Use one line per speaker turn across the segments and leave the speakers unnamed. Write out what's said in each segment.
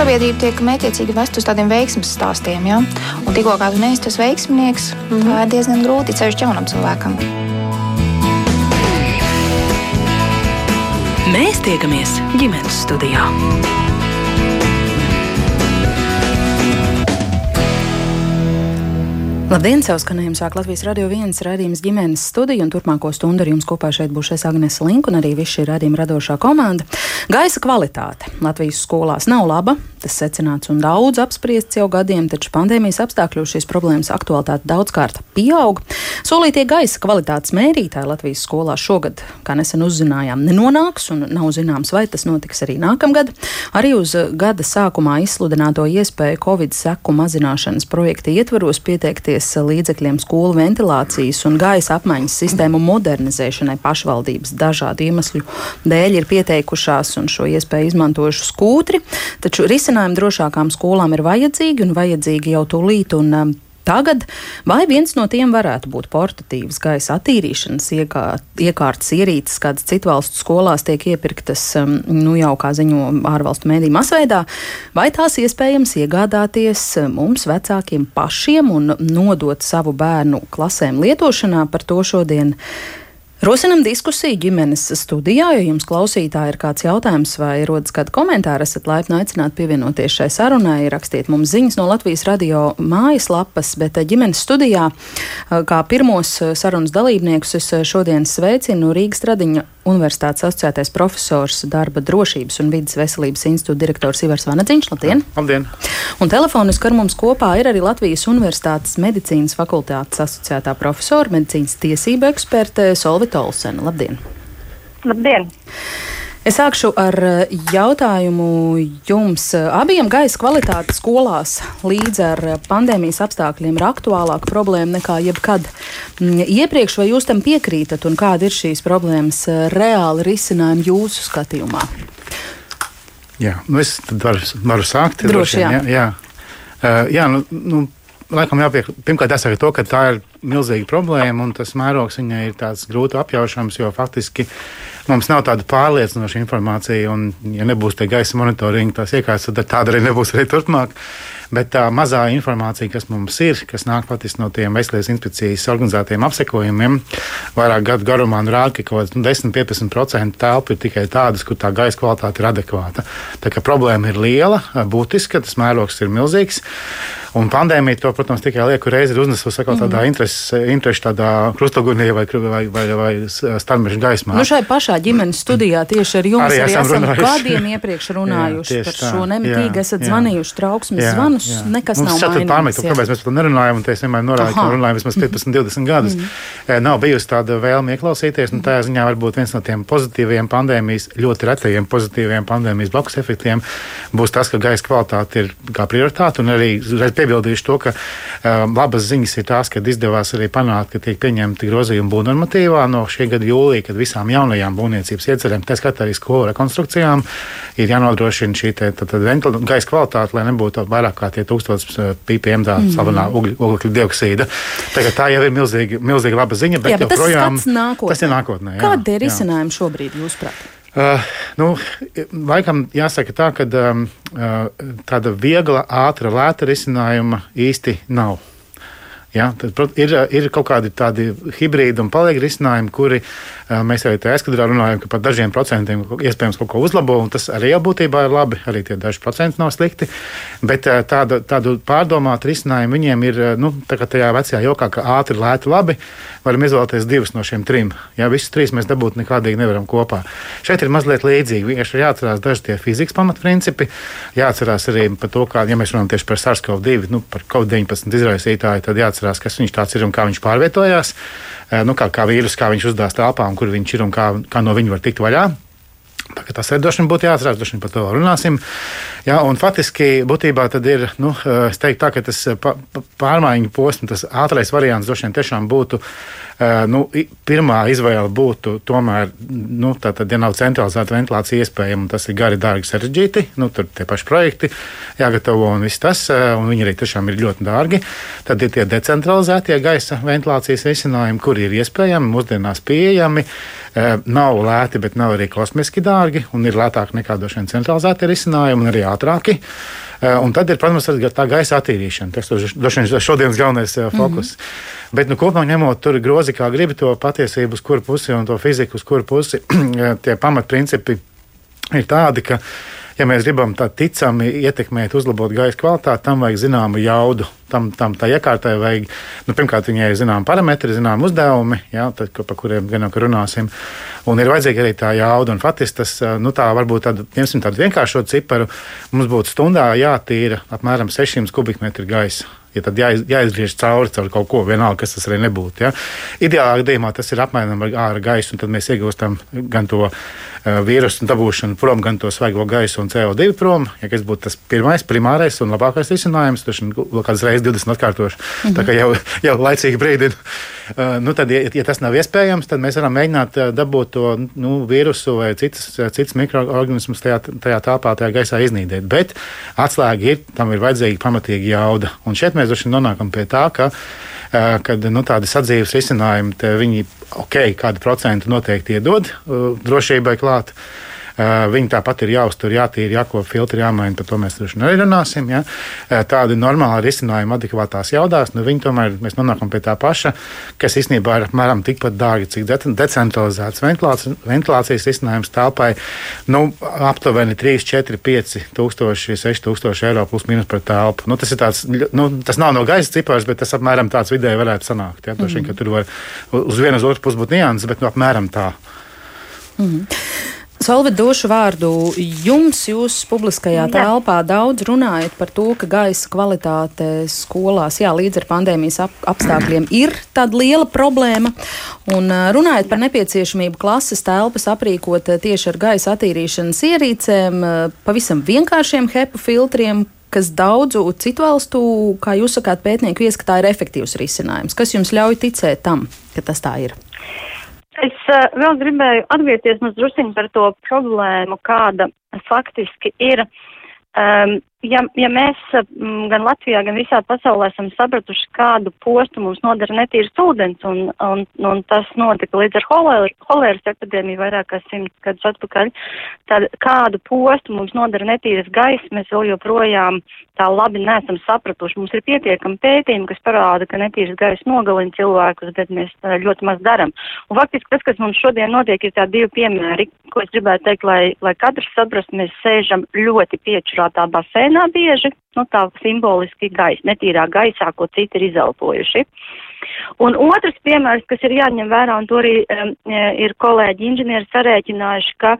sabiedrība tiek mētiecīgi vest uz tādiem veiksmes stāstiem. Ja? Un tikko kā tu neesi tas veiksminieks, mm -hmm. tā ir diezgan grūti ceļš jaunam cilvēkam.
Mēs tiekamies ģimenes studijā. Labdien, savu skanējumu sāk Latvijas radio viens raidījums ģimenes studija, un turpmāko stundu ar jums kopā šeit būs es Agnese Link un arī viss šī raidījuma radošā komanda. Gaisa kvalitāte Latvijas skolās nav laba, tas secināts un daudz apspriests jau gadiem, taču pandēmijas apstākļos šīs problēmas aktualitāte daudzkārt pieaug. Solītie gaisa kvalitātes mērītāji Latvijas skolās šogad, kā nesen uzzinājām, nenonāks un nav zināms, vai tas notiks arī nākamgad. Arī uz gada sākumā izsludināto iespēju Covid seku mazināšanas projekta ietvaros pieteikties piešķirties līdzekļiem skolu ventilācijas un gaisa apmaiņas sistēmu modernizēšanai pašvaldības dažādu iemeslu dēļ ir pieteikušās un šo iespēju izmantojuši skūtri. Taču risinājumi drošākām skolām ir vajadzīgi un vajadzīgi jau tūlīt. Un, um, Tagad vai viens no tiem varētu būt portatīvs gaisa attīrīšanas iekārt, iekārtas ierīces, kādas citu valstu skolās tiek iepirktas, um, nu jau kā ziņo ārvalstu mēdī masveidā, vai tās iespējams iegādāties um, mums vecākiem pašiem un nodot savu bērnu klasēm lietošanā. Par to šodien Rosinam diskusiju ģimenes studijā, ja jums klausītāji ir kāds jautājums vai rodas kādi komentāri, esat laipni aicināti pievienoties šai sarunai, rakstiet mums ziņas no Latvijas radio mājaslapas, bet eh, ģimenes studijā eh, kā pirmos eh, sarunas dalībniekus es šodien sveicinu Rīgas Tradiņa Universitātes asociētais profesors darba drošības un vidas veselības institūta direktors Ivars Vanadziņš. Labdien!
Labdien!
Un telefoniski ar mums kopā ir arī Latvijas Universitātes medicīnas fakultātes asociētā profesora, medicīnas tiesība eksperte Solvita Rita Olsena. Labdien!
Labdien!
Es sākšu ar eh, jautājumu jums. Abiem gaisa kvalitāte skolās līdz ar pandēmijas apstākļiem ir aktuālāka problēma nekā jebkad mm, iepriekš. Vai jūs tam piekrītat un kāda ir šīs problēmas eh, reāli risinājumi jūsu skatījumā?
Jā, nu es varu, varu sākt.
Droši, jā.
jā, jā. Uh, jā nu, nu, laikam jāpiek, pirmkārt jāsaka to, ka tā ir milzīga problēma un tas mērogs viņai ir tāds grūti apjaušams, jo faktiski mums nav tāda pārliecinoša informācija un, ja nebūs tie gaisa monitoringa, tās iekārtas, tad tāda arī nebūs arī turpmāk. Bet tā mazā informācija, kas mums ir, kas nāk patiesi no tiem veselības inspekcijas organizētiem apsekojumiem, vairāk gadu garumā rāda, ka kaut kāds nu, 10-15% telpu ir tikai tādas, kur tā gaisa kvalitāte ir adekvāta. Tā kā problēma ir liela, būtiska, tas mērogs ir milzīgs. Un pandēmija to, protams, tikai lieku reizi ir uznesusi tādā mm. interesu, interesu tādā krustogunī vai, vai, vai, vai starmeža gaismā.
Nu šai pašā ģimenes studijā tieši ar jums arī, arī esam, esam gadiem iepriekš runājuši jā, par šo nemitīgi, esat jā, zvanījuši trauksmes zvanu gadus jā. nekas Mums nav mainījies.
Kāpēc mēs par to nerunājam, un es vienmēr norādu, ka runājam vismaz 15, 20 gadus. Mm. Nav bijusi tāda vēlme ieklausīties, un tajā ziņā varbūt viens no tiem pozitīviem pandēmijas, ļoti retajiem pozitīviem pandēmijas blakus efektiem būs tas, ka gaisa kvalitāte ir kā prioritāte, un arī piebildīšu to, ka um, labas ziņas ir tās, ka izdevās arī panākt, ka tiek pieņemti grozījumi būvnormatīvā no šī gada jūlija, kad visām jaunajām būvniecības iecerēm, tā skaitā arī skolu rekonstrukcijām, ir jānodrošina šī te, tad, tad, gaisa kvalitāte, lai nebūtu vairāk kā tie 1000 ppm tā mm. slavenā oglekļa dioksīda. Tā, tā jau ir milzīgi, milzīgi laba ziņa, bet
jā, bet
joprojām
tas,
tas ir nākotnē.
Jā, Kādi ir risinājumi šobrīd, jūsuprāt?
Uh, nu, laikam jāsaka tā, ka um, uh, tāda viegla, ātra, lēta risinājuma īsti nav. Ja, tad, prot, ir, ir kaut kādi tādi hibrīdi un paliek risinājumi, kuri mēs jau tajā skandrā runājam, ka par dažiem procentiem iespējams kaut ko uzlabo, un tas arī jau būtībā ir labi. Arī tie daži procenti nav slikti. Bet tāda, tādu pārdomātu risinājumu viņiem ir nu, tā tajā vecajā jokā, ka ātri, lēti, labi. Varam izvēlēties divus no šiem trim. Ja visus trīs mēs dabūt nekādīgi nevaram kopā. Šeit ir mazliet līdzīgi. Vienkārši ir jāatcerās daži tie fizikas pamatprincipi. Jāatcerās arī par to, kā, ja mēs runājam tieši par SARS-CoV-2, nu, par COVID-19 izraisītāju, tad jāatcerās jāatcerās, kas viņš tāds ir un kā viņš pārvietojās, eh, nu, kā, kā vīrus, kā viņš uzdās telpā un kur viņš ir un kā, kā no viņa var tikt vaļā. Tas ir droši vien būtu jāatcerās, droši vien par to runāsim. Jā, un faktiski būtībā tad ir, nu, es teiktu tā, ka tas eh, pārmaiņu posms, tas ātrais variants droši vien tiešām būtu Eh, nu, pirmā izvēle būtu tomēr, nu, tātad, ja nav centralizēta ventilācija iespējama, tas ir gari, dārgi, sarežģīti. Nu, tur tie paši projekti jāgatavo un viss tas, eh, un viņi arī tiešām ir ļoti dārgi. Tad ir tie decentralizētie gaisa ventilācijas risinājumi, kuri ir iespējami, mūsdienās pieejami. Nav lēti, bet nav arī kosmiski dārgi un ir lētāki nekā droši vien centralizēti risinājumi un arī ātrāki. Un tad ir, protams, tā gaisa attīrīšana. Tas droši vien ir šodienas galvenais fokus. Mm -hmm. Bet, nu, kopumā ņemot, tur grozi kā gribi to patiesību, uz kuru pusi un to fiziku, uz kuru pusi tie pamatprincipi ir tādi, ka ja mēs gribam tā ticami ietekmēt, uzlabot gaisa kvalitāti, tam vajag zināmu jaudu. Tam, tam tā iekārtai vajag, nu, pirmkārt, viņai ir zināmi parametri, zināmi uzdevumi, jā, tad, par kuriem gan jau runāsim. Un ir vajadzīga arī tā jauda. Un faktiski tas, nu, tā varbūt tādu, ņemsim tādu vienkāršotu ciparu, mums būtu stundā jātīra apmēram 600 kubikmetri gaisa ja tad jāiz, jāizgriež cauri caur kaut ko, vienalga, kas tas arī nebūtu. Ja? Ideālā gadījumā tas ir apmēram ar ārā gaisu, un tad mēs iegūstam gan to vīrusu dabūšanu prom, gan to svaigo gaisu un CO2 prom. Ja tas būtu tas pirmais, primārais un labākais risinājums, tad vēl kādas reizes 20 atkārtošu. Mm -hmm. Tā kā jau, jau laicīgi brīdina. Uh, nu tad, ja, ja tas nav iespējams, tad mēs varam mēģināt uh, dabūt to nu, vīrusu vai citas, citas mikroorganismus tajā, tajā telpā, tajā gaisā iznīdēt. Bet atslēga ir, tam ir vajadzīga pamatīga jauda. Un šeit mēs droši nonākam pie tā, ka kad nu, tādi sadzīves risinājumi, viņi ok, kādu procentu noteikti iedod drošībai klāt. Viņi tāpat ir jāuztur, jātīra, jākopja filtri, jāmaina. Par to mēs droši vien runāsim. Ja? Tādi normāli risinājumi, adekvātās jaudās, nu viņi tomēr mēs nonākam pie tā paša, kas īstenībā ir apmēram tikpat dārgi, cik decentralizēts ventilācijas, risinājums telpai. Nu, aptuveni 3, 4, 5 tūkstoši, 6 tūkstoši eiro plus mīnus par telpu. Nu, tas, tāds, nu, tas nav no gaisa cipars, bet tas apmēram tāds vidēji varētu sanākt. Ja? Toši, mm. Tur var uz vienu uz otru pusi būt nianses, bet nu, apmēram tā.
Mm. Solvit, došu vārdu jums. Jūs publiskajā jā. telpā daudz runājat par to, ka gaisa kvalitāte skolās, jā, līdz ar pandēmijas ap apstākļiem, ir tāda liela problēma. Un runājat par nepieciešamību klases telpas aprīkot tieši ar gaisa attīrīšanas ierīcēm, pavisam vienkāršiem HEPA filtriem, kas daudzu citu valstu, kā jūs sakāt, pētnieku ieskatā ir efektīvs risinājums. Kas jums ļauj ticēt tam, ka tas tā ir?
Es uh, vēl gribēju atgriezties mazliet par to problēmu, kāda faktiski ir. Um, ja, ja mēs m, gan Latvijā, gan visā pasaulē esam sapratuši, kādu postu mums nodara netīrs ūdens, un, un, un tas notika līdz ar holēras epidēmiju vairāk kā simts gadus atpakaļ, tad kādu postu mums nodara netīras gaisa, mēs vēl joprojām tā labi neesam sapratuši. Mums ir pietiekami pētījumi, kas parāda, ka netīras gaisa nogalina cilvēkus, bet mēs ļoti maz daram. Un faktiski tas, kas mums šodien notiek, ir tā divi piemēri, ko es gribētu teikt, lai, lai katrs saprast, mēs sēžam ļoti piečurātā basēnā ēnā bieži, nu tā simboliski gaisa, netīrā gaisā, ko citi ir izelpojuši. Un otrs piemērs, kas ir jāņem vērā, un to arī um, ir kolēģi inženieri sarēķinājuši, ka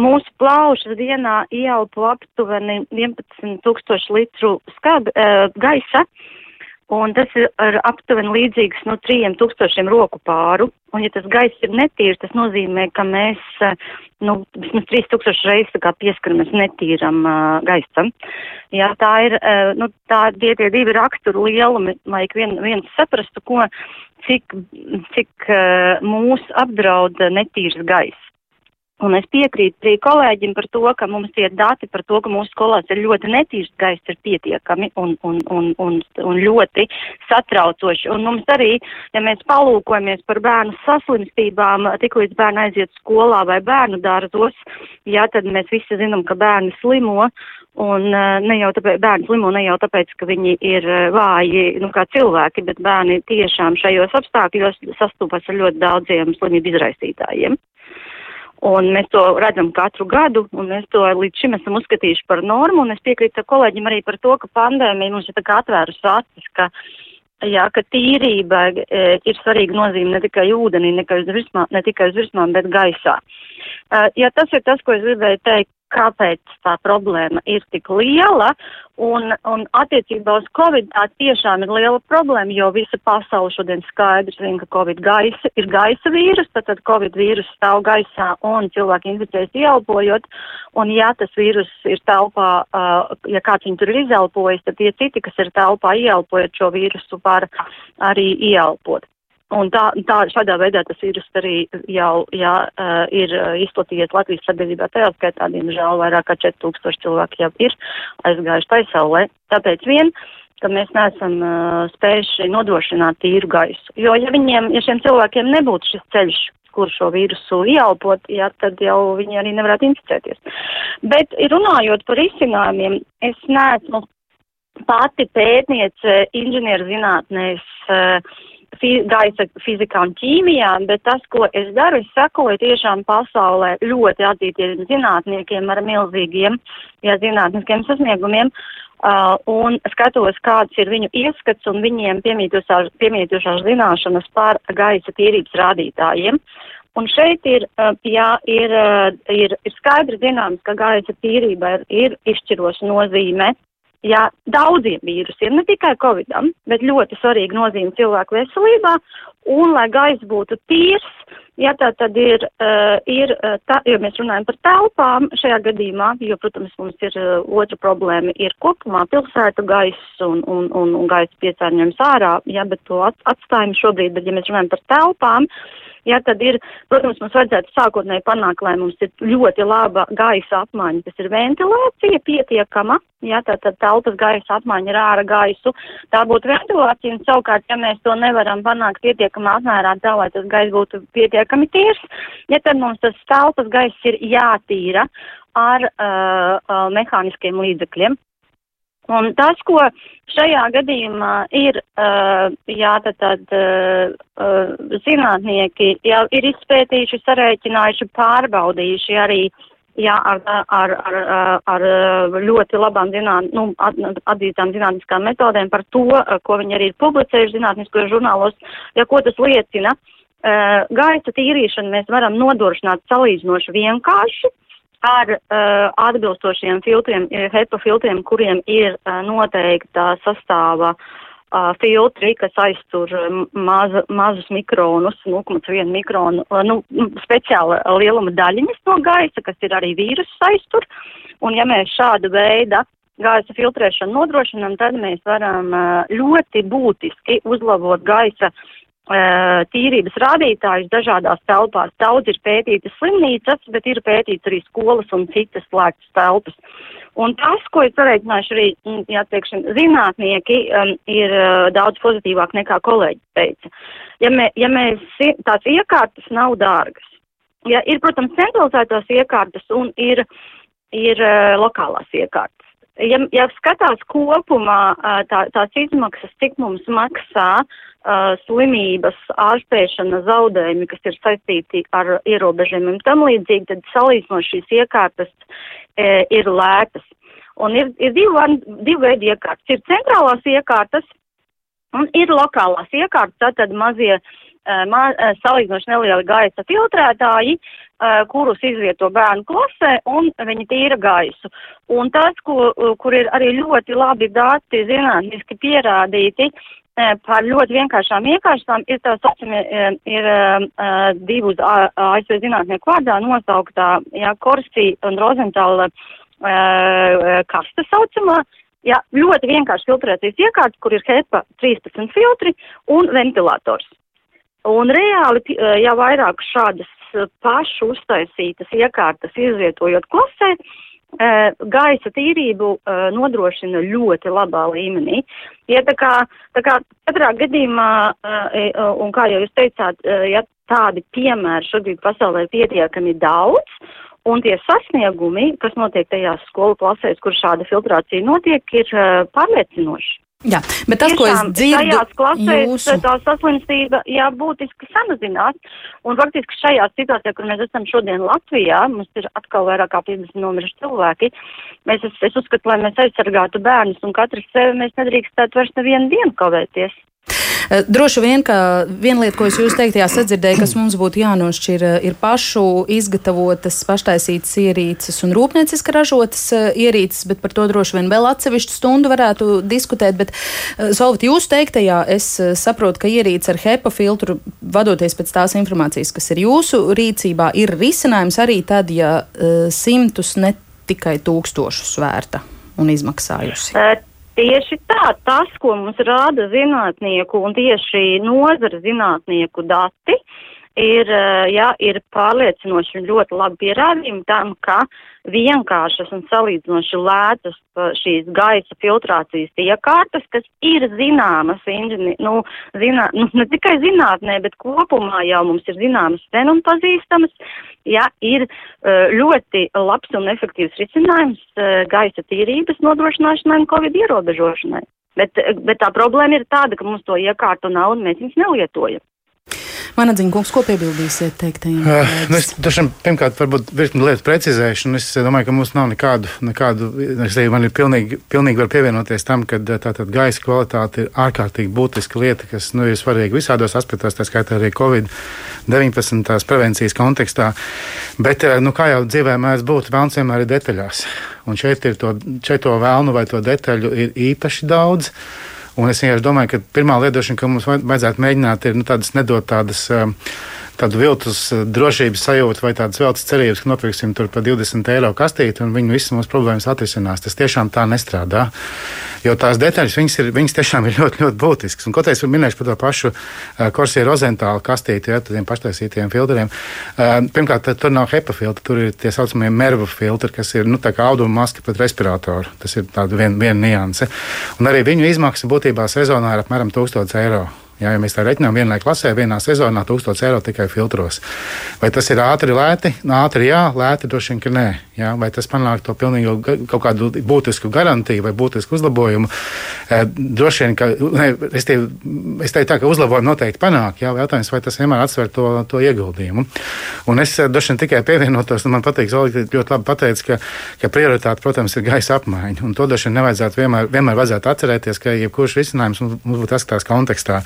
mūsu plaušas dienā ieelpo aptuveni 11 tūkstoši litru skab, uh, gaisa, uh, Un tas ir aptuveni līdzīgs no nu, trījiem tūkstošiem roku pāru. Un, ja tas gaiss ir netīrs, tas nozīmē, ka mēs, eh, nu, vismaz trīs tūkstoši reizes tā kā pieskaramies netīram uh, gaisam. Jā, tā ir, uh, nu, tā tie tie divi raksturu lielumi, lai vien, viens saprastu, ko, cik, cik uh, mūs apdraud netīrs gaiss. Un es piekrītu arī kolēģim par to, ka mums tie dati par to, ka mūsu skolās ir ļoti netīrs gaiss, ir pietiekami un, un, un, un, un ļoti satraucoši. Un mums arī, ja mēs palūkojamies par bērnu saslimstībām, tik līdz bērni aiziet skolā vai bērnu dārzos, jā, tad mēs visi zinām, ka bērni slimo. Un ne jau tāpēc, bērni slimo ne jau tāpēc, ka viņi ir vāji, nu, kā cilvēki, bet bērni tiešām šajos apstākļos sastopas ar ļoti daudziem slimību izraisītājiem. Un mēs to redzam katru gadu, un mēs to līdz šim esam uzskatījuši par normu, un es piekrītu kolēģim arī par to, ka pandēmija mums ir tā kā atvērusi acis, ka, jā, ka tīrība e, ir svarīga nozīme ne tikai ūdenī, ne tikai uz virsmām, ne tikai uz virsmām bet gaisā. Uh, ja tas ir tas, ko es gribēju teikt, kāpēc tā problēma ir tik liela, un, un attiecībā uz Covid tā tiešām ir liela problēma, jo visa pasaule šodien skaidrs zina, ka Covid gaisa ir gaisa vīrus, tad, tad Covid vīrus stāv gaisā un cilvēki inficējas ieelpojot, un ja tas vīrus ir telpā, uh, ja kāds viņu tur ir izelpojis, tad tie citi, kas ir telpā ieelpojot šo vīrusu, var arī ieelpot. Un tā, tā šādā veidā tas vīrus arī jau jā, uh, ir izplatījies Latvijas sabiedrībā. Tajā skaitā, diemžēl, vairāk kā 4000 cilvēki jau ir aizgājuši taisaulē. Tāpēc vien, ka mēs neesam uh, spējuši nodrošināt tīru gaisu. Jo, ja viņiem, ja šiem cilvēkiem nebūtu šis ceļš kur šo vīrusu ieelpot, ja, tad jau viņi arī nevarētu inficēties. Bet runājot par izcinājumiem, es neesmu pati pētniece inženierzinātnēs. Uh, gaisa fizikā un ķīmijā, bet tas, ko es daru, es sekoju tiešām pasaulē ļoti atzītiem zinātniekiem ar milzīgiem jā, zinātniskiem sasniegumiem. Uh, un skatos, kāds ir viņu ieskats un viņiem piemītošās zināšanas par gaisa tīrības rādītājiem. Un šeit ir, uh, jā, ir, uh, ir, ir skaidri zināms, ka gaisa tīrība ir, ir izšķiroša nozīme ja daudziem vīrusiem, ne tikai covidam, bet ļoti svarīga nozīme cilvēku veselībā, un lai gaiss būtu tīrs, ja tā tad ir, uh, ir uh, tā, jo mēs runājam par telpām šajā gadījumā, jo, protams, mums ir uh, otra problēma, ir kopumā pilsētu gaiss un, un, un, un gaisa piesārņojums ārā, ja, bet to atstājam šobrīd, bet ja mēs runājam par telpām, uh, Ja, tad ir, protams, mums vajadzētu sākotnēji panākt, lai mums ir ļoti laba gaisa apmaiņa, tas ir ventilācija pietiekama, ja, tad, tad telpas gaisa apmaiņa ar ārā gaisu, tā būtu ventilācija, un savukārt, ja mēs to nevaram panākt pietiekamā apmērā, tā lai tas gaiss būtu pietiekami tīrs, ja tad mums tas telpas gaiss ir jātīra ar uh, uh, mehāniskiem līdzekļiem. Un tas, ko šajā gadījumā ir, jā, tad, tad zinātnieki jau ir izpētījuši, sarēķinājuši, pārbaudījuši arī jā, ar, ar, ar, ar ļoti labām zināt, nu, atzītām zinātniskām metodēm par to, ko viņi arī ir publicējuši zinātniskajos žurnālos, ja ko tas liecina. Gaisa tīrīšanu mēs varam nodrošināt salīdzinoši vienkārši, ar uh, atbilstošiem filtriem, eh, HEPA filtriem, kuriem ir uh, noteikta sastāva uh, filtri, kas aiztur maza, mazus mikronus, 0,1 mikronu, uh, nu, speciāla lieluma daļiņas no gaisa, kas ir arī vīrusu aiztur. Un ja mēs šādu veidu gaisa filtrēšanu nodrošinām, tad mēs varam uh, ļoti būtiski uzlabot gaisa uh, tīrības rādītājus dažādās telpās. Daudz ir pētītas slimnīcas, bet ir pētīts arī skolas un citas slēgtas telpas. Un tas, ko es pareicināšu arī, jāteiksim, zinātnieki, um, ir uh, daudz pozitīvāk nekā kolēģi teica. Ja, mē, ja mēs, tās iekārtas nav dārgas. Ja, ir, protams, centralizētās iekārtas un ir, ir uh, lokālās iekārtas. Ja, ja skatās kopumā tā, tās izmaksas, cik mums maksā uh, slimības, ārstēšana, zaudējumi, kas ir saistīti ar ierobežojumiem tam līdzīgi, tad salīdzinot šīs iekārtas e, ir lētas. Un ir, ir divi, divi veidi iekārtas. Ir centrālās iekārtas un ir lokālās iekārtas, tātad mazie, uh, ma, uh, salīdzinoši nelieli gaisa filtrētāji, kurus izvieto bērnu klasē un viņi tīra gaisu. Un tas, ko, kur ir arī ļoti labi dati zinātniski pierādīti, par ļoti vienkāršām iekāršām ir tā saucamie, ir divu ASV zinātnieku vārdā nosauktā, jā, Korsi un Rozentāla kaste saucamā, jā, ļoti vienkārši filtrēcijas iekārtas, kur ir HEPA 13 filtri un ventilators. Un reāli jau vairāk šādas pašu uztaisītas iekārtas izvietojot klasē, gaisa tīrību nodrošina ļoti labā līmenī. Ja tā kā, tā kā katrā gadījumā, un kā jau jūs teicāt, ja tādi piemēri šobrīd pasaulē ir pietiekami daudz, un tie sasniegumi, kas notiek tajās skolu klasēs, kur šāda filtrācija notiek, ir pārliecinoši.
Jā, bet tas, ko es dzirdu,
klasēs jūsu... tā saslimstība, jā, būtiski samazinās. Un faktiski šajā situācijā, kur mēs esam šodien Latvijā, mums ir atkal vairāk kā 50 nomiruši cilvēki, mēs, es, es uzskatu, lai mēs aizsargātu bērnus un katrs sevi, mēs nedrīkstētu vairs nevienu dienu kavēties.
Eh, droši vien, ka viena lieta, ko es jūs teiktajā sadzirdēju, kas mums būtu jānošķir, eh, ir pašu izgatavotas, paštaisītas ierīces un rūpnieciski ražotas eh, ierīces, bet par to droši vien vēl atsevišķu stundu varētu diskutēt. Bet, Solvit, jūs teiktajā, es saprotu, ka ierīce ar HEPA filtru, vadoties pēc tās informācijas, kas ir jūsu rīcībā, ir risinājums arī tad, ja simtus ne tikai tūkstošus vērta un izmaksājusi.
Tieši tā, tas, ko mums rāda zinātnieku un tieši nozara zinātnieku dati, ir, jā, ir pārliecinoši un ļoti labi pierādījumi tam, ka vienkāršas un salīdzinoši lētas šīs gaisa filtrācijas iekārtas, kas ir zināmas, inženi, nu, zinā, nu, ne tikai zinātnē, bet kopumā jau mums ir zināmas sen un pazīstamas, jā, ir ļoti labs un efektīvs risinājums gaisa tīrības nodrošināšanai un covid ierobežošanai. Bet, bet tā problēma ir tāda, ka mums to iekārtu nav un mēs viņus nelietojam.
Manadziņa kungs, ko piebildīsiet teiktajiem?
Uh, nu es dažam, pirmkārt, varbūt virkni lietu precizēšanu. Es domāju, ka mums nav nekādu, nekādu es teiktu, man ir pilnīgi, pilnīgi var pievienoties tam, ka tātad gaisa kvalitāte ir ārkārtīgi būtiska lieta, kas nu, ir svarīga visādos aspektos, tā skaitā arī Covid-19 prevencijas kontekstā. Bet, nu, kā jau dzīvē mēs būtu, vēlams vienmēr ir detaļās. Un šeit ir to, šeit to vēlnu vai to detaļu ir īpaši daudz. Un es vienkārši domāju, ka pirmā lietošana, ko mums vajadzētu mēģināt, ir nu, tādas nedot tādas. Um, tādu viltus uh, drošības sajūtu vai tādas veltes cerības, ka nopirksim tur par 20 eiro kastīti un viņi visas mūsu problēmas atrisinās. Tas tiešām tā nestrādā. Jo tās detaļas, viņas, ir, viņas tiešām ir ļoti, ļoti būtiskas. Un, ko es minēšu par to pašu uh, Corsija Rozentālu kastīti, ja tādiem paštaisītiem filtriem. Uh, pirmkārt, tur nav HEPA filtri, tur ir tie saucamie MERVA filtri, kas ir nu, auduma maska pret respiratoru. Tas ir viena vien nianse. Un arī viņu izmaksa būtībā sezonā ir apmēram 1000 eiro. Jā, ja mēs tā reiķinām vienai klasē, vienā sezonā 1000 eiro tikai filtros. Vai tas ir ātri, lēti? Nu, ātri, jā, lēti droši vien, ka nē. Jā, vai tas panāk to pilnīgi kaut kādu būtisku garantiju vai būtisku uzlabojumu? E, droši vien, ka ne, es, tie, es teiktu tā, ka uzlabojumu noteikti panāk. Jā, jautājums, vai tas vienmēr atsver to, to ieguldījumu. Un es droši vien tikai pievienotos, un man patīk, Zolīte ļoti labi pateica, ka, ka prioritāte, protams, ir gaisa apmaiņa. Un to droši vien nevajadzētu vienmēr, vienmēr vajadzētu atcerēties, ka jebkurš risinājums mums būtu atskatās kontekstā.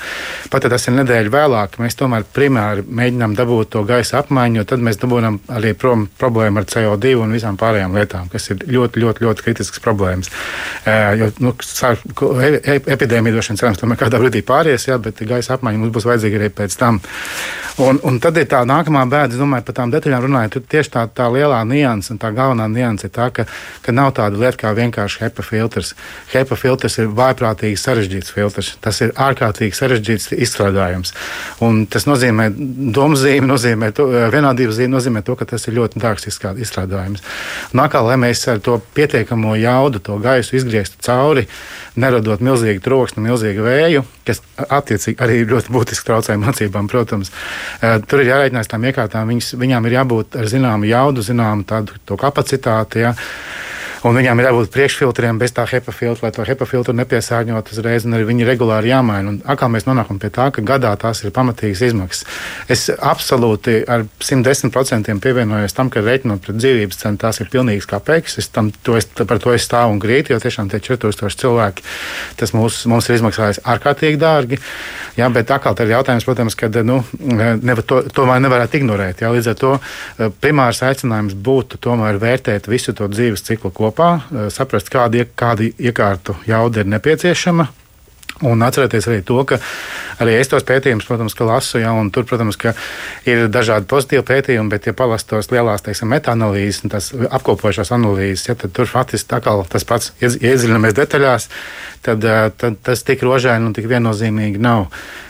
Pat ja tas ir nedēļa vēlāk, mēs tomēr primāri mēģinām dabūt to gaisa apmaiņu, jo tad mēs dabūjam arī prom problēmu ar CO2 un visām pārējām lietām, kas ir ļoti, ļoti, ļoti kritisks problēmas. Jo nu, e, e, epidēmija droši vien cerams, tomēr kādā brīdī pāries, jā, bet gaisa apmaiņa mums būs vajadzīga arī pēc tam. Un, un tad ir tā nākamā bēda, es domāju, par tām detaļām runājot, tur tieši tā, tā lielā nianse un tā galvenā nianse ir tā, ka, ka nav tāda lieta kā vienkārši HEPA filtrs. HEPA filtrs ir vājprātīgi sarežģīts filtrs. Tas ir ārkārtīgi sarežģīts izstrādājums. Un tas nozīmē, domzīme nozīmē, to, vienādības zīme nozīmē to, ka tas ir ļoti dārgs izstrādājums. Nākā, lai mēs ar to pietiekamo jaudu, to gaisu izgrieztu cauri, neradot milzīgu troksni, milzīgu vēju, kas attiecīgi arī ļoti būtiski traucē mācībām, protams. Eh, tur ir jārēķinās tām iekārtām, viņas, viņām ir jābūt ar zināmu jaudu, zināmu tādu kapacitāti. Ja. Un viņām ir jābūt priekšfiltriem bez tā HEPA filtra, lai to HEPA filtru nepiesārņot uzreiz, un arī viņi regulāri jāmaina. Un atkal mēs nonākam pie tā, ka gadā tās ir pamatīgas izmaksas. Es absolūti ar 110% pievienojos tam, ka reiķinot pret dzīvības cenu, tās ir pilnīgas kapeikas. Es tam, to es, par to es stāvu un grītu, jo tiešām tie 4000 cilvēki, tas mūs, mums ir izmaksājis ārkārtīgi dārgi. Jā, bet atkal ir jautājums, protams, ka nu, nevar, to, to nevarētu ignorēt. Jā, līdz ar to eh, primārs aicinājums būtu tomēr vērtēt visu to dzīves ciklu kopumā kopā, eh, saprast, kāda, kāda iekārtu jauda ir nepieciešama. Un atcerieties arī to, ka arī es tos pētījumus, protams, lasu, ja, un tur, protams, ir dažādi pozitīvi pētījumi, bet, ja palasīs tos lielās, teiksim, meta-analīzes un tās apkopošās analīzes, ja, tad tur faktiski tas pats iedziļināmies detaļās, tad, eh, tad tas tik rožaini un tik viennozīmīgi nav.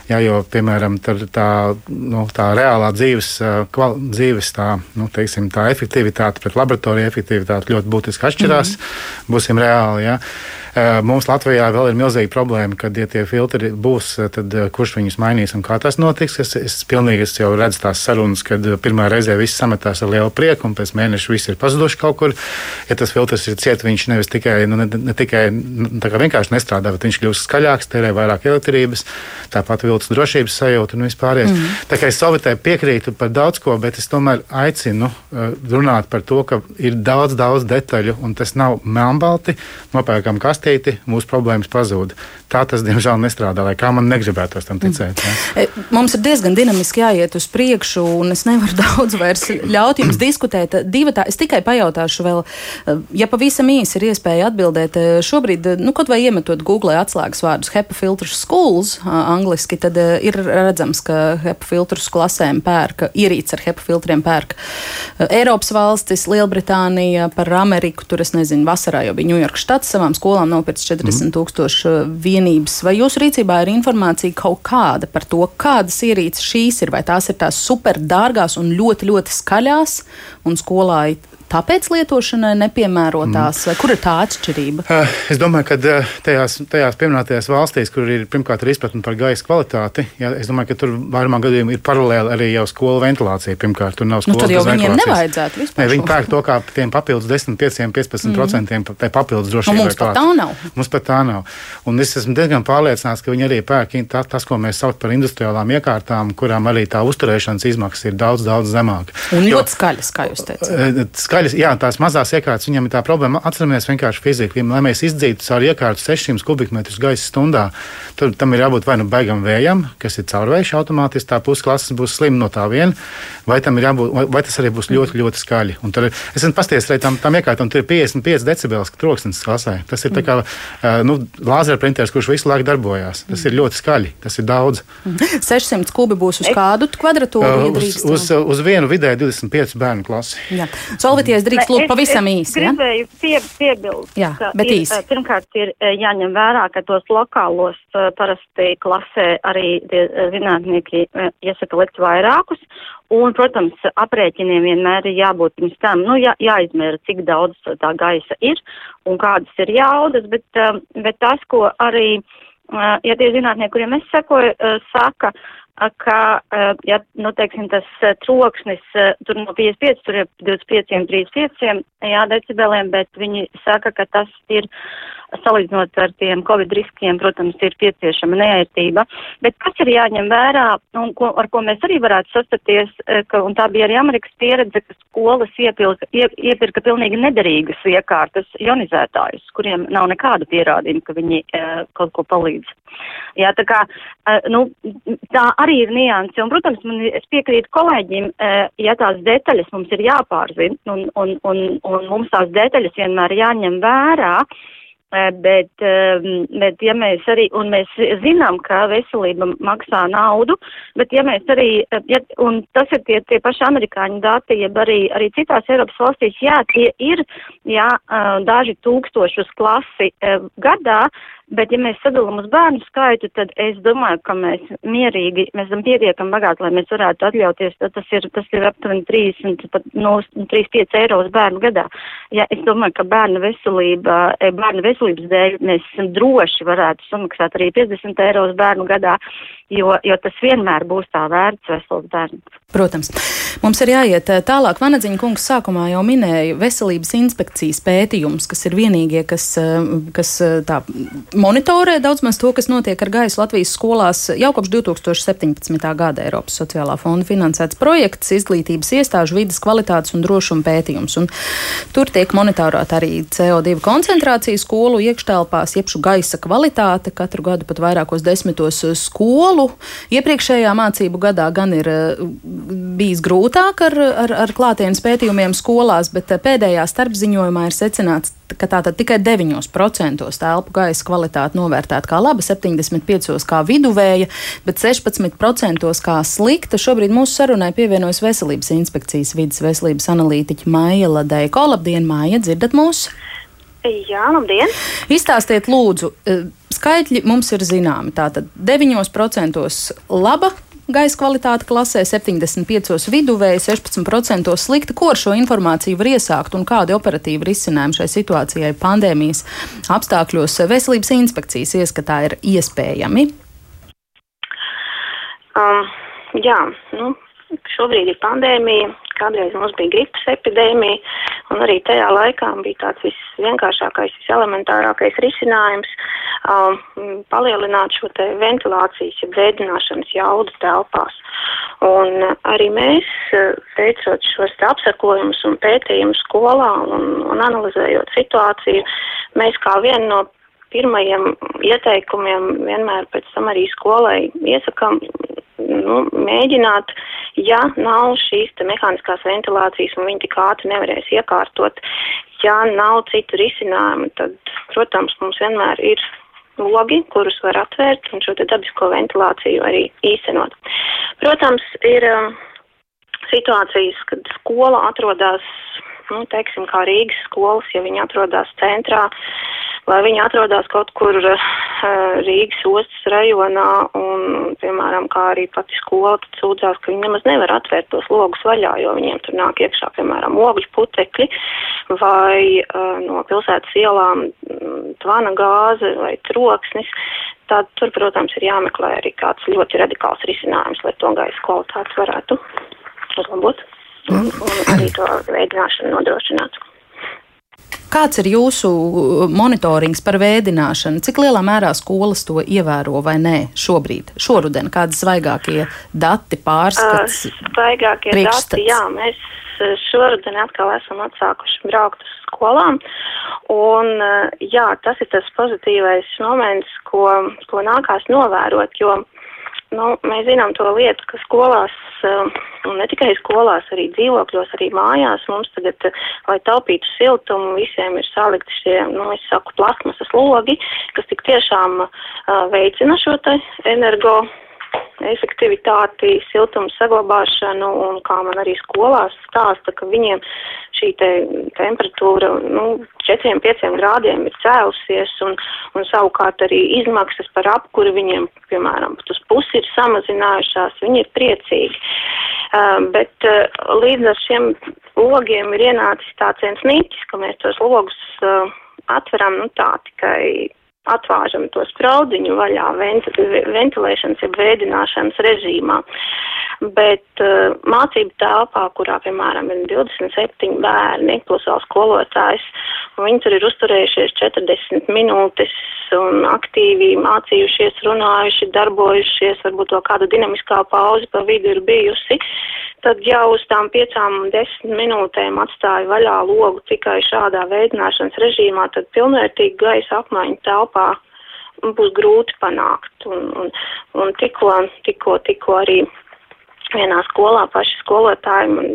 Jā, jo, piemēram, tā, nu, tā reālā dzīves, kval, dzīves tā, nu, teiksim, tā efektivitāte pret laboratoriju efektivitāti ļoti būtiski atšķirās. Mm -hmm. Būsim reāli. Jā. Mums Latvijā vēl ir milzīga problēma, kad ja tie filtri būs, tad kurš viņus mainīs un kā tas notiks. Es, es pilnīgi es jau redzu tās sarunas, kad pirmā reizē viss sametās ar lielu prieku un pēc mēneša viss ir pazuduši kaut kur. Ja tas filtrs ir ciets, viņš nevis tikai, nu, ne, ne tikai nu, vienkārši nestrādā, bet viņš kļūst skaļāks, tērē vairāk elektrības. Tāpat vēl viltus drošības sajūta un vispārējais. Mm. Tā kā es Sovietai piekrītu par daudz ko, bet es tomēr aicinu uh, runāt par to, ka ir daudz, daudz detaļu, un tas nav melnbalti. Nopērkam kastīti, mūsu problēmas pazūd. Tā tas, diemžēl, nestrādā, lai kā man negribētos tam ticēt. Ja?
E, mums ir diezgan dinamiski jāiet uz priekšu, un es nevaru daudz vairs ļaut jums diskutēt. Divi tā, es tikai pajautāšu vēl, e, ja pavisam īsi ir iespēja atbildēt. E, šobrīd, nu, kaut vai iemetot Google atslēgas vārdus HEPA filters schools, angliski, tad ir redzams, ka HEPA filtrus klasēm pērka, ierīts ar HEPA filtriem pērka Eiropas valstis, Lielbritānija, par Ameriku, tur es nezinu, vasarā jau bija Ņujorka štats savām skolām nopirkt 40 tūkstoši vienības. Vai jūsu rīcībā ir informācija kaut kāda par to, kādas ierīces šīs ir? Vai tās ir tās super dārgās un ļoti, ļoti skaļās, un skolā tāpēc lietošanai nepiemērotās, mm. vai kur ir tā atšķirība?
Uh, es domāju, ka uh, tajās, tajās pieminētajās valstīs, kur ir pirmkārt ir izpratne par gaisa kvalitāti, jā, es domāju, ka tur vairumā gadījumā ir paralēli arī jau skolu ventilācija. Pirmkārt, tur nav skolas
nu, tad jau viņiem nevajadzētu vispār.
Ne, viņi pērk to kā tiem papildus 10, 5, 15% mm. papildus drošībai.
Nu, mums pat tā nav.
Mums pat tā nav. Un es esmu diezgan pārliecināts, ka viņi arī pērk tā, tas, ko mēs saucam par industriālām iekārtām, kurām arī tā uzturēšanas izmaksas ir daudz, daudz zemākas.
Un ļoti skaļas, kā jūs teicāt
skaļas, jā, tās mazās iekārtas, viņam ir tā problēma. Atceramies vienkārši fiziku. Lai mēs izdzītu caur iekārtu 600 kubikmetrus gaisa stundā, tad tam ir jābūt vai nu beigam vējam, kas ir caurvējš automātiski, tā pusklases būs slima no tā viena, vai, jābūt, vai, vai tas arī būs ļoti, ļoti skaļi. Un tad, es esmu pasties arī tam, tam iekārtam, tur ir 55 decibels troksnis klasē. Tas ir kā nu, lāzera printeris, kurš visu laiku darbojās. Tas ir ļoti skaļi, tas ir daudz.
600 kubi būs uz kādu kvadratūru?
Uh, uz, uz, uz vienu vidēji 25 bērnu klasi.
Jā. Solvities drīkst lūk pavisam īsi.
Es gribēju ja? pie, piebilst,
Jā, bet
ir,
īsi.
Pirmkārt ir jāņem vērā, ka tos lokālos parasti klasē arī zinātnieki iesaka likt vairākus. Un, protams, aprēķiniem vienmēr ir jābūt pirms tam, nu, jā, jāizmēra, cik daudz tā gaisa ir un kādas ir jaudas, bet, bet tas, ko arī, ja tie zinātnieki, kuriem es sekoju, saka, ka, ja, nu, teiksim, tas troksnis tur no 55, tur ir 25, 35 jā, decibeliem, bet viņi saka, ka tas ir salīdzinot ar tiem covid riskiem, protams, ir pieciešama neērtība. Bet kas ir jāņem vērā un ko, ar ko mēs arī varētu sastapties, ka, un tā bija arī Amerikas pieredze, ka skolas iepilka, ie, iepirka pilnīgi nederīgas iekārtas ionizētājus, kuriem nav nekāda pierādījuma, ka viņi e, kaut ko palīdz. Jā, tā kā, e, nu, tā arī ir nianse, un, protams, man, es piekrītu kolēģim, e, ja tās detaļas mums ir jāpārzina, un, un, un, un mums tās detaļas vienmēr jāņem vērā, Bet, bet, ja mēs arī, un mēs zinām, ka veselība maksā naudu, bet ja mēs arī, ja, un tas ir tie, tie paši amerikāņu dati, jeb arī, arī citās Eiropas valstīs, jā, tie ir, jā, daži tūkstoši uz klasi gadā, Bet, ja mēs sadalām uz bērnu skaitu, tad es domāju, ka mēs mierīgi, mēs esam pietiekami bagāti, lai mēs varētu atļauties, tad tas ir, tas ir aptuveni 30, pat no 35 eiro uz bērnu gadā. Ja, es domāju, ka bērnu veselība, eh, bērnu veselības dēļ mēs droši varētu samaksāt arī 50 eiro uz bērnu gadā, jo, jo tas vienmēr būs tā vērts vesels bērns.
Protams. Mums ir jāiet eh, tālāk. Vanadziņa kungs sākumā jau minēja veselības inspekcijas pētījums, kas ir vienīgie, kas, eh, kas tā monitorē daudz maz to, kas notiek ar gaisu Latvijas skolās jau kopš 2017. gada Eiropas sociālā fonda finansēts projekts izglītības iestāžu vidas kvalitātes un drošuma pētījums. Un tur tiek monitorēta arī CO2 koncentrācija skolu iekštelpās, iepšu gaisa kvalitāte katru gadu pat vairākos desmitos skolu. Iepriekšējā mācību gadā gan ir eh, bijis grūtāk ar, ar, ar klātienes pētījumiem skolās, bet eh, pēdējā starpziņojumā ir secināts, ka tātad tikai 9% telpu gaisa kvalitāte novērtēta kā laba, 75% kā viduvēja, bet 16% kā slikta. Šobrīd mūsu sarunai pievienojas Veselības inspekcijas vidas veselības analītiķa Maija Ladeiko. Labdien, Maija, dzirdat mūs?
Jā, labdien!
Izstāstiet, lūdzu, e, skaitļi mums ir zināmi. Tātad 9% laba gaisa kvalitāte klasē, 75% viduvēji, 16% slikta. Ko ar šo informāciju var iesākt un kādi operatīvi risinājumi šai situācijai pandēmijas apstākļos veselības inspekcijas ieskatā ir iespējami?
Um, jā, nu, šobrīd ir pandēmija, kādreiz mums bija gripas epidēmija, un arī tajā laikā bija tāds visvienkāršākais, viselementārākais risinājums um, palielināt šo te ventilācijas, ja vēdināšanas jaudu telpās. Un arī mēs, veicot šos apsakojumus un pētījumus skolā un, un analizējot situāciju, mēs kā vienu no pirmajiem ieteikumiem vienmēr pēc tam arī skolai iesakam nu, mēģināt, ja nav šīs mehāniskās ventilācijas un viņi tik ātri nevarēs iekārtot, ja nav citu risinājumu, tad, protams, mums vienmēr ir logi, kurus var atvērt un šo dabisko ventilāciju arī īstenot. Protams, ir um, situācijas, kad skola atrodas nu, teiksim, kā Rīgas skolas, ja viņi atrodas centrā, vai viņi atrodas kaut kur uh, Rīgas ostas rajonā, un, piemēram, kā arī pati skola, tad sūdzās, ka viņi nemaz nevar atvērt tos logus vaļā, jo viņiem tur nāk iekšā, piemēram, ogļu putekļi, vai uh, no pilsētas ielām tvana gāze vai troksnis. Tad tur, protams, ir jāmeklē arī kāds ļoti radikāls risinājums, lai to gaisa kvalitāti varētu uzlabot un, un arī to veidināšanu nodrošināt.
Kāds ir jūsu monitorings par vēdināšanu? Cik lielā mērā skolas to ievēro vai nē šobrīd, šoruden? Kādi svaigākie dati pārskats?
Uh, svaigākie priekšstats? dati, jā, mēs šoruden atkal esam atsākuši braukt uz skolām. Un, jā, tas ir tas pozitīvais moments, ko, ko nākās novērot, jo Nu, mēs zinām to lietu, ka skolās, um, un ne tikai skolās, arī dzīvokļos, arī mājās mums tagad, lai taupītu siltumu, visiem ir salikti šie, nu, es saku, plasmasas logi, kas tik tiešām uh, veicina šo te energo efektivitāti, siltumu saglabāšanu, un kā man arī skolās stāsta, ka viņiem šī te temperatūra, nu, 4-5 grādiem ir cēlusies, un, un savukārt arī izmaksas par apkuri viņiem, piemēram, pat uz pusi ir samazinājušās, viņi ir priecīgi. Uh, bet uh, līdz ar šiem logiem ir ienācis tāds viens nīķis, ka mēs tos logus uh, atveram, nu tā tikai atvāžam to spraudziņu vaļā ventilēšanas, jeb vēdināšanas režīmā. Bet uh, mācību telpā, kurā, piemēram, ir 27 bērni plus vēl skolotājs, viņi tur ir uzturējušies 40 minūtes un aktīvi mācījušies, runājuši, darbojušies, varbūt vēl kāda dinamiskā pauze pa vidu ir bijusi, tad jau uz tām piecām, desmit minūtēm atstāja vaļā logu tikai šādā veidināšanas režīmā, tad pilnvērtīgi gaisa apmaiņa telpā būs grūti panākt. Un, un, un tikko, tikko, tikko arī vienā skolā paši skolotāji man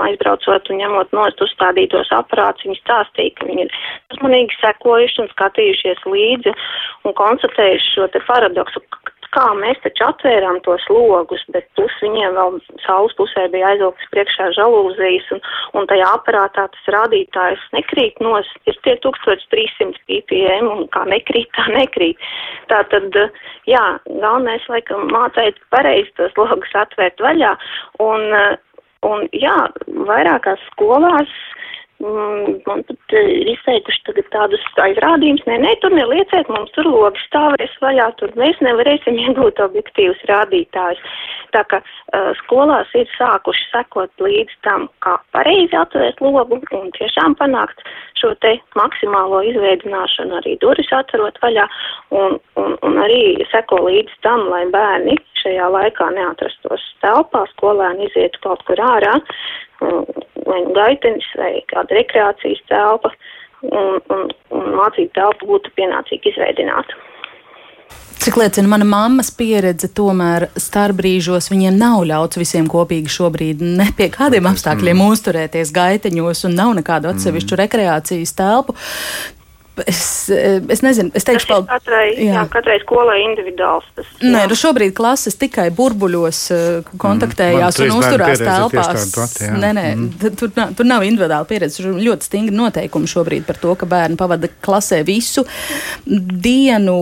aizbraucot un ņemot nost uzstādītos aparātus, viņi stāstīja, ka viņi ir uzmanīgi sekojuši un skatījušies līdzi un konstatējuši šo te paradoksu, kā mēs taču atvērām tos logus, bet plus viņiem vēl saules pusē bija aizvilktas priekšā žalūzijas, un, un tajā aparātā tas rādītājs nekrīt nos, ir tie 1300 ppm, un kā nekrīt, tā nekrīt. Tā tad, jā, galvenais, laikam, mācēt pareizi tos logus atvērt vaļā, un, un jā, vairākās skolās man pat ir izteikuši tagad tādus aizrādījumus, nē, nē, tur nelieciet, mums tur logi stāvēs vaļā, tur mēs nevarēsim iegūt objektīvus rādītājus. Tā ka uh, skolās ir sākuši sekot līdz tam, kā pareizi atvērt logu un tiešām panākt šo te maksimālo izveidināšanu, arī durvis atverot vaļā un, un, un arī seko līdz tam, lai bērni šajā laikā neatrastos telpā, skolēni izietu kaut kur ārā, vai nu gaitenis, vai kāda rekreācijas telpa, un, un, un mācību telpa būtu pienācīgi izveidināta.
Cik liecina mana mammas pieredze, tomēr starpbrīžos viņiem nav ļauts visiem kopīgi šobrīd ne pie kādiem apstākļiem mm. uzturēties gaiteņos un nav nekādu atsevišķu mm. rekreācijas telpu. Es, es nezinu, es teikšu,
ka katrai, jā. Jā, katrai skolai individuāls. Tas,
jā. Nē, nu šobrīd klases tikai burbuļos uh, kontaktējās mm, un uzturās telpās. Pati, nē, nē, mm. tur, tur nav individuāla pieredze. Tur ļoti stingri noteikumi šobrīd par to, ka bērni pavada klasē visu dienu.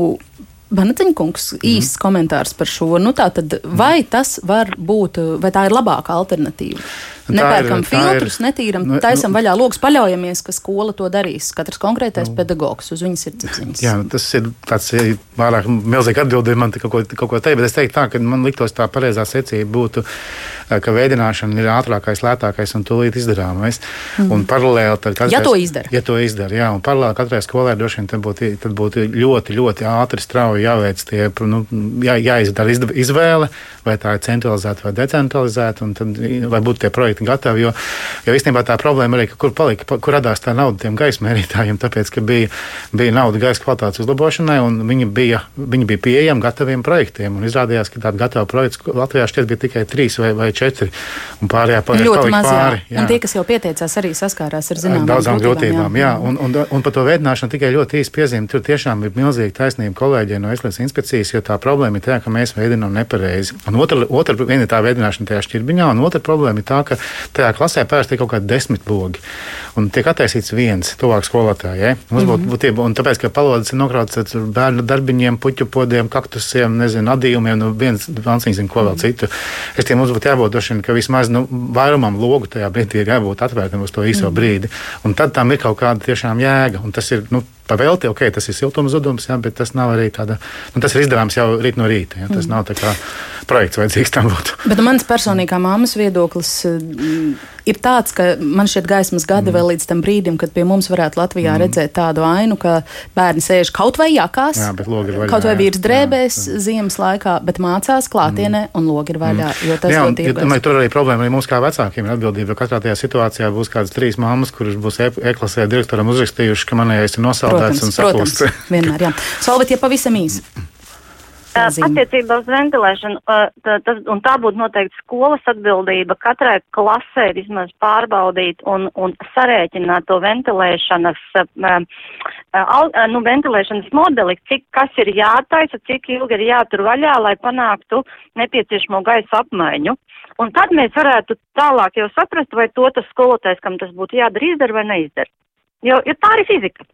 Banateņkungs īsts mm. komentārs par šo. Nu, tātad, vai tas var būt, vai tā ir labāka alternatīva? Nepērkam ir, filtrus, ir, netīram, nu, taisam nu, vaļā logus, paļaujamies, ka skola to darīs. Katrs konkrētais nu, pedagogs uz viņas sirdsapziņas.
Jā, tas ir tāds vairāk milzīgi atbildīgi man kaut ko, kaut ko teikt, bet es teiktu tā, ka man liktos tā pareizā secība būtu, ka veidināšana ir ātrākais, lētākais un tūlīt izdarāmais. Mm. Un paralēli tad katrais,
ja to izdara.
Ja to izdara, jā, un paralēli katrai skolai droši vien tad būtu, tad būtu ļoti, ļoti ātri, strauji jāveic tie, nu, jā, jāizdara izvēle, vai tā ir centralizēta vai decentralizēta, un tad, lai būtu tie projekti projekti gatavi. Jo, jo īstenībā tā problēma arī, kur, palika, kur radās tā nauda tiem gaisa mērītājiem, tāpēc, ka bija, bija nauda gaisa kvalitātes uzlabošanai, un viņi bija, viņi bija pieejami gataviem projektiem. Izrādījās, ka tādu gatavu projektu Latvijā šķiet bija tikai trīs vai, vai četri, un pārējā
ļoti maz. Pāri, jā. Un tie, kas jau pieteicās, arī saskārās ar zināmām
daudzām grūtībām. Jā. Jā, un, un, un par to veidināšanu tikai ļoti īsi piezīme. Tur tiešām ir milzīga taisnība kolēģiem no Veselības inspekcijas, jo tā problēma ir tā, ka mēs veidinām nepareizi. Un otra, otra viena ir tā veidināšana tajā šķirbiņā, un otra problēma ir tā, ka tajā klasē parasti ir kaut kādi desmit logi. Un tiek attaisīts viens tuvāk skolotājai. Ja? Mums būtu mm -hmm. būt, un tāpēc, ka palodas ir nokrauts ar bērnu darbiņiem, puķu podiem, kaktusiem, nezinu, adījumiem, nu viens vanciņš zina, ko vēl mm -hmm. citu. Es tiem mums būtu jābūt došiem, ka vismaz nu, vairumam logu tajā brīdī ir jābūt atvērtam uz to īso mm -hmm. brīdi. Un tad tam ir kaut kāda tiešām jēga. Un tas ir, nu, pavēlti, ok, tas ir siltuma zudums, jā, bet tas nav arī tāda, nu, tas ir izdarāms jau rīt no rīta. Jā, tas mm. nav tā kā projekts vajadzīgs tam būtu.
Bet mans personīgā māmas viedoklis ir tāds, ka man šķiet gaismas gadi mm. vēl līdz tam brīdim, kad pie mums varētu Latvijā mm. redzēt tādu ainu, ka bērni sēž kaut vai jakās, jā, vaļā, kaut vai vīrs drēbēs jā, jā. ziemas laikā, bet mācās klātienē mm. un logi ir vaļā.
Mm. Jā, un, ja, domāju, tur arī problēma arī mums kā vecākiem ir atbildība, jo katrā tajā situācijā būs kādas trīs mammas, kuras būs e-klasē direktoram uzrakstījuši, ka manējais ir nosaldēts un sapūsts.
Vienmēr, jā. Solvit, ja pavisam īsi.
Attiecībā uz ventilēšanu, tā, tas, un tā būtu noteikti skolas atbildība katrai klasē vismaz pārbaudīt un, un sarēķināt to ventilēšanas, nu, ventilēšanas modeli, cik kas ir jātaisa, cik ilgi ir jātur vaļā, lai panāktu nepieciešamo gaisa apmaiņu. Un tad mēs varētu tālāk jau saprast, vai to tas skolotājs, kam tas būtu jādara, izdara vai neizdara. Jo, jo tā ir fizika.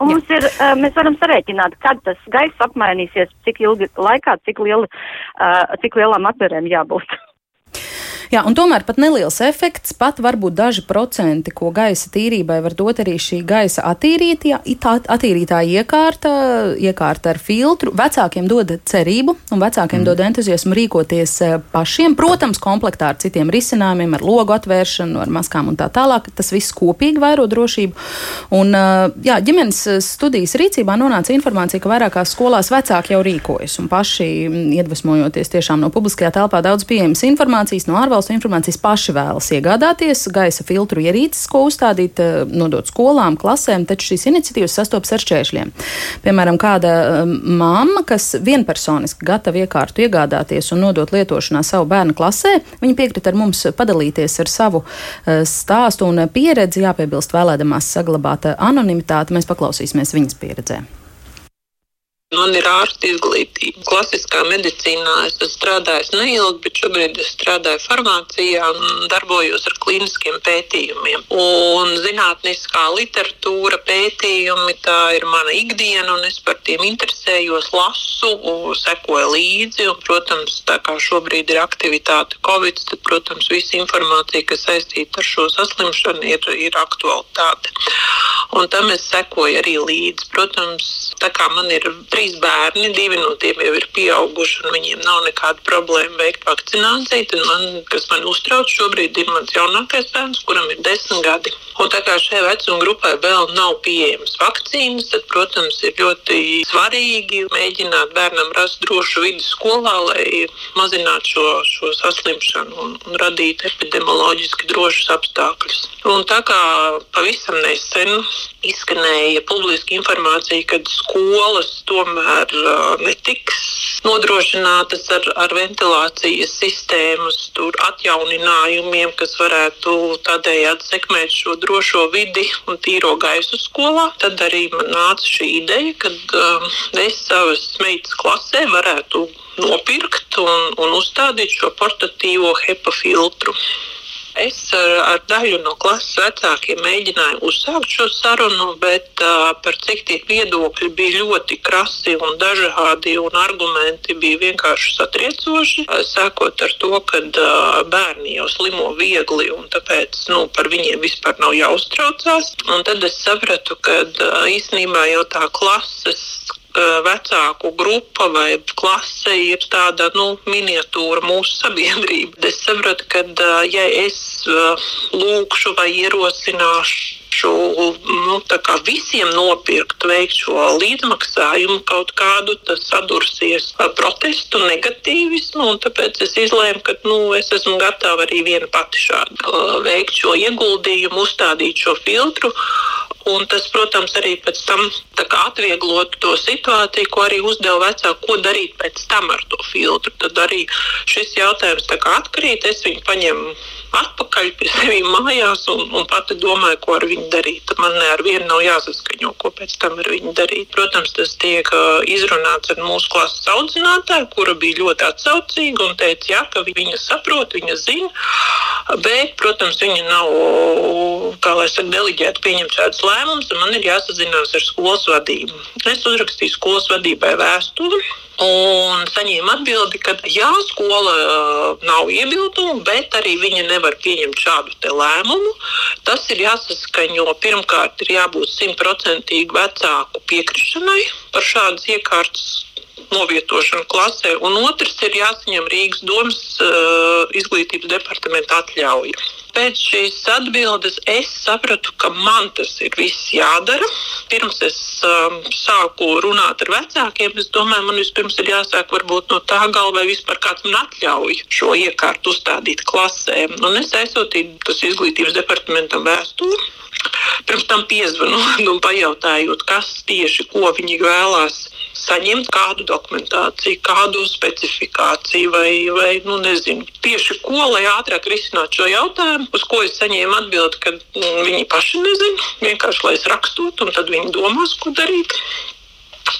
Un mums ir, mēs varam sarēķināt, kad tas gaiss apmainīsies, cik ilgi laikā, cik, liela, cik lielām atverēm jābūt.
Jā, un tomēr pat neliels efekts, pat varbūt daži procenti, ko gaisa tīrībai var dot arī šī gaisa attīrītā, attīrītā iekārta, iekārta ar filtru. Vecākiem dod cerību un vecākiem mm. dod entuziasmu rīkoties eh, pašiem, protams, komplektā ar citiem risinājumiem, ar logu atvēršanu, ar maskām un tā tālāk. Tas viss kopīgi vairo drošību. Un, eh, jā, ģimenes studijas rīcībā nonāca informācija, ka vairākās skolās vecāki jau rīkojas un paši mm, iedvesmojoties tiešām no publiskajā telpā daudz pieejamas informācijas no ārvalstu ārvalstu informācijas paši vēlas iegādāties gaisa filtru ierīces, ko uzstādīt, eh, nodot skolām, klasēm, taču šīs iniciatīvas sastopas ar šķēršļiem. Piemēram, kāda eh, mamma, kas vienpersoniski gatava iekārtu iegādāties un nodot lietošanā savu bērnu klasē, viņa piekrita ar mums padalīties ar savu eh, stāstu un pieredzi, jāpiebilst vēlēdamās saglabāt anonimitāti. Mēs paklausīsimies viņas pieredzē.
Man ir ārsta izglītība. Klasiskā medicīnā es esmu strādājis neilgi, bet šobrīd es strādāju farmācijā un darbojos ar klīniskiem pētījumiem. Un zinātniskā literatūra pētījumi tā ir mana ikdiena, un es par tiem interesējos, lasu, sekoju līdzi. Un, protams, tā kā šobrīd ir aktivitāte Covid, tad, protams, visa informācija, kas saistīta ar šo saslimšanu, ir, ir aktualitāte. Un tam es sekoju arī līdzi. Protams, tā kā man ir trīs bērni, divi no tiem jau ir pieauguši un viņiem nav nekāda problēma veikt vakcināciju, tad man, kas man uztrauc šobrīd, ir mans jaunākais bērns, kuram ir desmit gadi. Un tā kā šai vecuma grupai vēl nav pieejamas vakcīnas, tad, protams, ir ļoti svarīgi mēģināt bērnam rast drošu vidi skolā, lai mazinātu šo, šo saslimšanu un, un radītu epidemioloģiski drošus apstākļus. Un tā kā pavisam nesen izskanēja publiska informācija, ka skolas tomēr netiks nodrošinātas ar, ar ventilācijas sistēmas atjauninājumiem, kas varētu tādējādi sekmēt šo drošo vidi un tīro gaisu skolā. Tad arī man nāca šī ideja, ka uh, es savas meitas klasē varētu nopirkt un, un uzstādīt šo portatīvo HEPA filtru. Es ar, ar daļu no klases vecākiem mēģināju uzsākt šo sarunu, bet uh, par cik tie viedokļi bija ļoti krasi un dažādi, un argumenti bija vienkārši satriecoši. Uh, sākot ar to, ka uh, bērni jau slimo viegli, un tāpēc nu, par viņiem vispār nav jāuztraucās. Un tad es sapratu, ka uh, īstenībā jau tā klases vecāku grupa vai klase ir tāda nu, miniatūra mūsu sabiedrība. Es saprotu, ka ja es lūkšu vai ierosināšu nu, visiem nopirkt, veikt šo līdzmaksājumu, kaut kādu sadursies protestu, negatīvismu. Tāpēc es izlēmu, ka nu, es esmu gatava arī viena pati šādi veikt šo ieguldījumu, uzstādīt šo filtru. Un tas, protams, arī pēc tam atvieglotu to situāciju, ko arī uzdeva vecāki, ko darīt pēc tam ar to filtru. Tad arī šis jautājums atkrīt. Es viņu paņemu atpakaļ pie sevis mājās un, un pati domāju, ko ar viņu darīt. Man ne ar vienu nav jāsaskaņo, ko pēc tam ar viņu darīt. Protams, tas tiek izrunāts ar mūsu klases audzinātāju, kura bija ļoti atsaucīga un teica, jā, ka viņa saprot, viņa zina. Bet, protams, viņi nav, kā lai saka, deliģēti pieņemt šādus lēmumus, un man ir jāsazinās ar skolas vadību. Es uzrakstīju skolas vadībai vēstuli Un saņēma atbildi, ka jā, skola uh, nav iebildumu, bet arī viņa nevar pieņemt šādu lēmumu. Tas ir jāsaskaņo. Pirmkārt, ir jābūt simtprocentīgi vecāku piekrišanai par šādas iekārtas novietošanu klasē, un otrs ir jāsaņem Rīgas domas uh, izglītības departamenta atļauja. Pēc šīs atbildes es sapratu, ka man tas ir viss jādara. Pirms es um, sāku runāt ar vecākiem, es domāju, man vispirms ir jāsāk varbūt no tā gala, vai vispār kāds man atļauj šo iekārtu uzstādīt klasē. Un es aizsūtīju tas izglītības departamentam vēstuli. Pirms tam piezvanot un pajautājot, kas tieši ko viņi vēlās saņemt kādu dokumentāciju, kādu specifikāciju vai, vai nu, nezinu, tieši ko, lai ātrāk risinātu šo jautājumu, uz ko es saņēmu atbildi, ka mm, viņi paši nezina, vienkārši lai es rakstot, un tad viņi domās, ko darīt.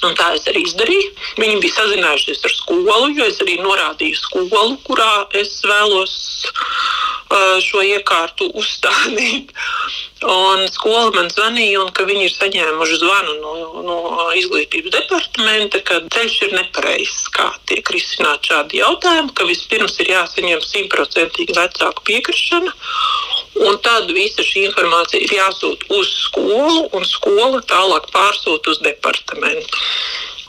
Un tā es arī izdarīju. Viņi bija sazinājušies ar skolu, jo es arī norādīju skolu, kurā es vēlos uh, šo iekārtu uzstādīt. Un skola man zvanīja, un ka viņi ir saņēmuši zvanu no, no izglītības departamenta, ka ceļš ir nepareizs, kā tiek risināts šādi jautājumi, ka vispirms ir jāsaņem simtprocentīgi vecāku piekrišana. Un tad visa šī informācija ir jāsūta uz skolu, un skola tālāk pārsūta uz departamentu.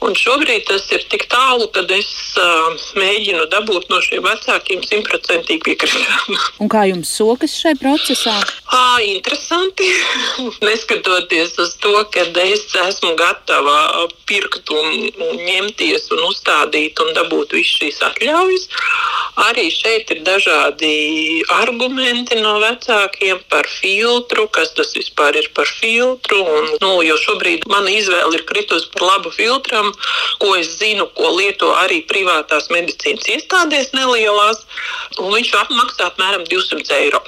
Un šobrīd tas ir tik tālu, ka es uh, mēģinu dabūt no šiem vecākiem simtprocentīgi piekrišanu.
Un kā jums sokas šajā procesā?
À, interesanti. Neskatoties uz to, ka es esmu gatava pirkt un, un ņemties un uzstādīt un dabūt visu šīs atļaujas, arī šeit ir dažādi argumenti no vecākiem par filtru, kas tas vispār ir par filtru. Un, nu, jo šobrīd mana izvēle ir kritusi par labu filtram ko es zinu, ko lieto arī privātās medicīnas iestādēs nelielās, un viņš apmaksā apmēram 200 eiro.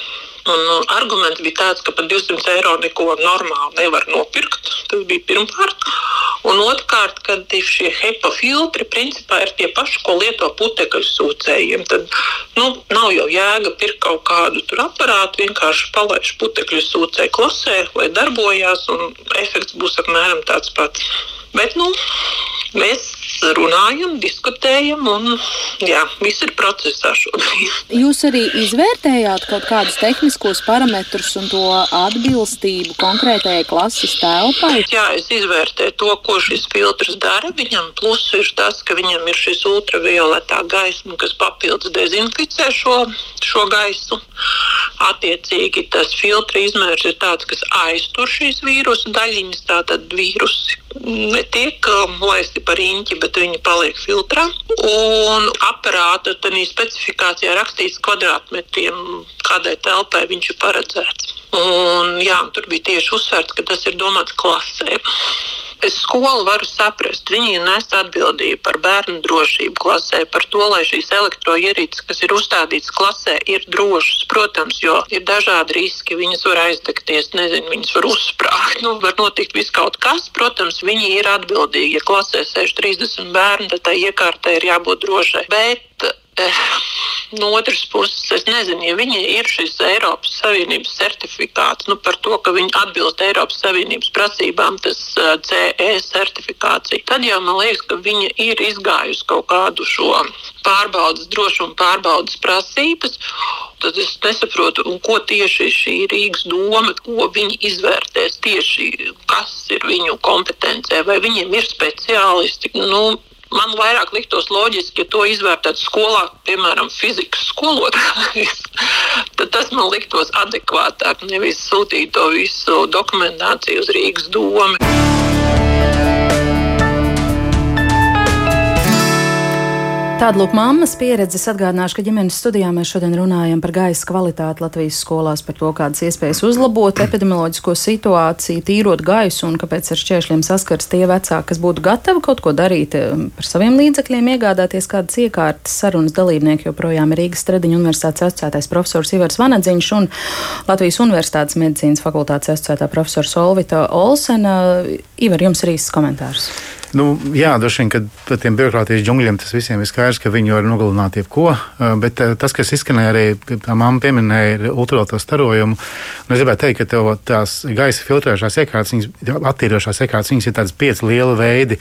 Un uh, arguments bija tāds, ka par 200 eiro neko normāli nevar nopirkt. Tas bija pirmkārt. Un otrkārt, ka šie HEPA filtri principā ir tie paši, ko lieto putekļu sūcējiem. Tad nu, nav jau jēga pirkt kaut kādu aparātu, vienkārši palaiž putekļu sūcēju klasē, lai darbojās, un efekts būs apmēram tāds pats. Bet, nu, mēs runājam, diskutējam, un jā, viss ir procesā šobrīd.
Jūs arī izvērtējāt kaut kādus tehniskos parametrus un to atbilstību konkrētajai klases telpai?
Jā, es izvērtēju to, ko šis filtrs dara. Viņam pluss ir tas, ka viņam ir šis ultravioletā gaisma, kas papildus dezinficē šo, šo gaisu. Attiecīgi tas filtra izmērs ir tāds, kas aiztur šīs vīrusu daļiņas, tātad vīrusi netiek laisti par īņķi, bet viņi paliek filtrā. Un aparāta specifikācijā rakstīts kvadrātmetriem, kādai telpai viņš ir paredzēts. Un, jā, tur bija tieši uzsvērts, ka tas ir domāts klasē. Es skolu varu saprast. Viņi nes atbildību par bērnu drošību klasē, par to, lai šīs elektroierīces, kas ir uzstādītas klasē, ir drošas. Protams, jo ir dažādi riski. Viņas var aizdegties, nezinu, viņas var uzsprāgt, nu, var notikt viss kaut kas. Protams, viņi ir atbildīgi. Ja klasē sēž 30 bērni, tad tai iekārtai ir jābūt drošai. Bet no otras puses, es nezinu, ja viņi ir šis Eiropas Savienības certifikāts nu, par to, ka viņi atbilst Eiropas Savienības prasībām, tas uh, CE certifikācija, tad jau man liekas, ka viņa ir izgājusi kaut kādu šo pārbaudas, drošuma pārbaudas prasības. Tad es nesaprotu, ko tieši šī Rīgas doma, ko viņi izvērtēs tieši, kas ir viņu kompetencē, vai viņiem ir speciālisti. Nu, man vairāk liktos loģiski, ja to izvērtētu skolā, piemēram, fizikas skolotājs. Tad tas man liktos adekvātāk, nevis sūtīt to visu dokumentāciju uz Rīgas domu.
Tāda lūk, mammas pieredze. Atgādināšu, ka ģimenes studijā mēs šodien runājam par gaisa kvalitāti Latvijas skolās, par to, kādas iespējas uzlabot epidemioloģisko situāciju, tīrot gaisu un kāpēc ar šķēršļiem saskars tie vecāki, kas būtu gatavi kaut ko darīt um, par saviem līdzekļiem, iegādāties kādas iekārtas. Sarunas dalībnieki joprojām ir Rīgas Stradiņa universitātes asociētais profesors Ivars Vanadziņš un Latvijas Universitātes medicīnas fakultātes asociētā profesors Olvita Olsena. Ivar, jums ir īsts komentārs.
Nu, jā, droši vien, ka par tiem birokrātijas džungļiem tas visiem ir skaidrs, ka viņi var nogalināt jebko. Bet tas, kas izskanēja arī, tā mamma pieminēja, ir ultravioleto starojumu. Un es gribētu teikt, ka tev tās gaisa filtrēšanās iekārtas, viņas, attīrošās iekārtas, viņas ir tādas pieci lieli veidi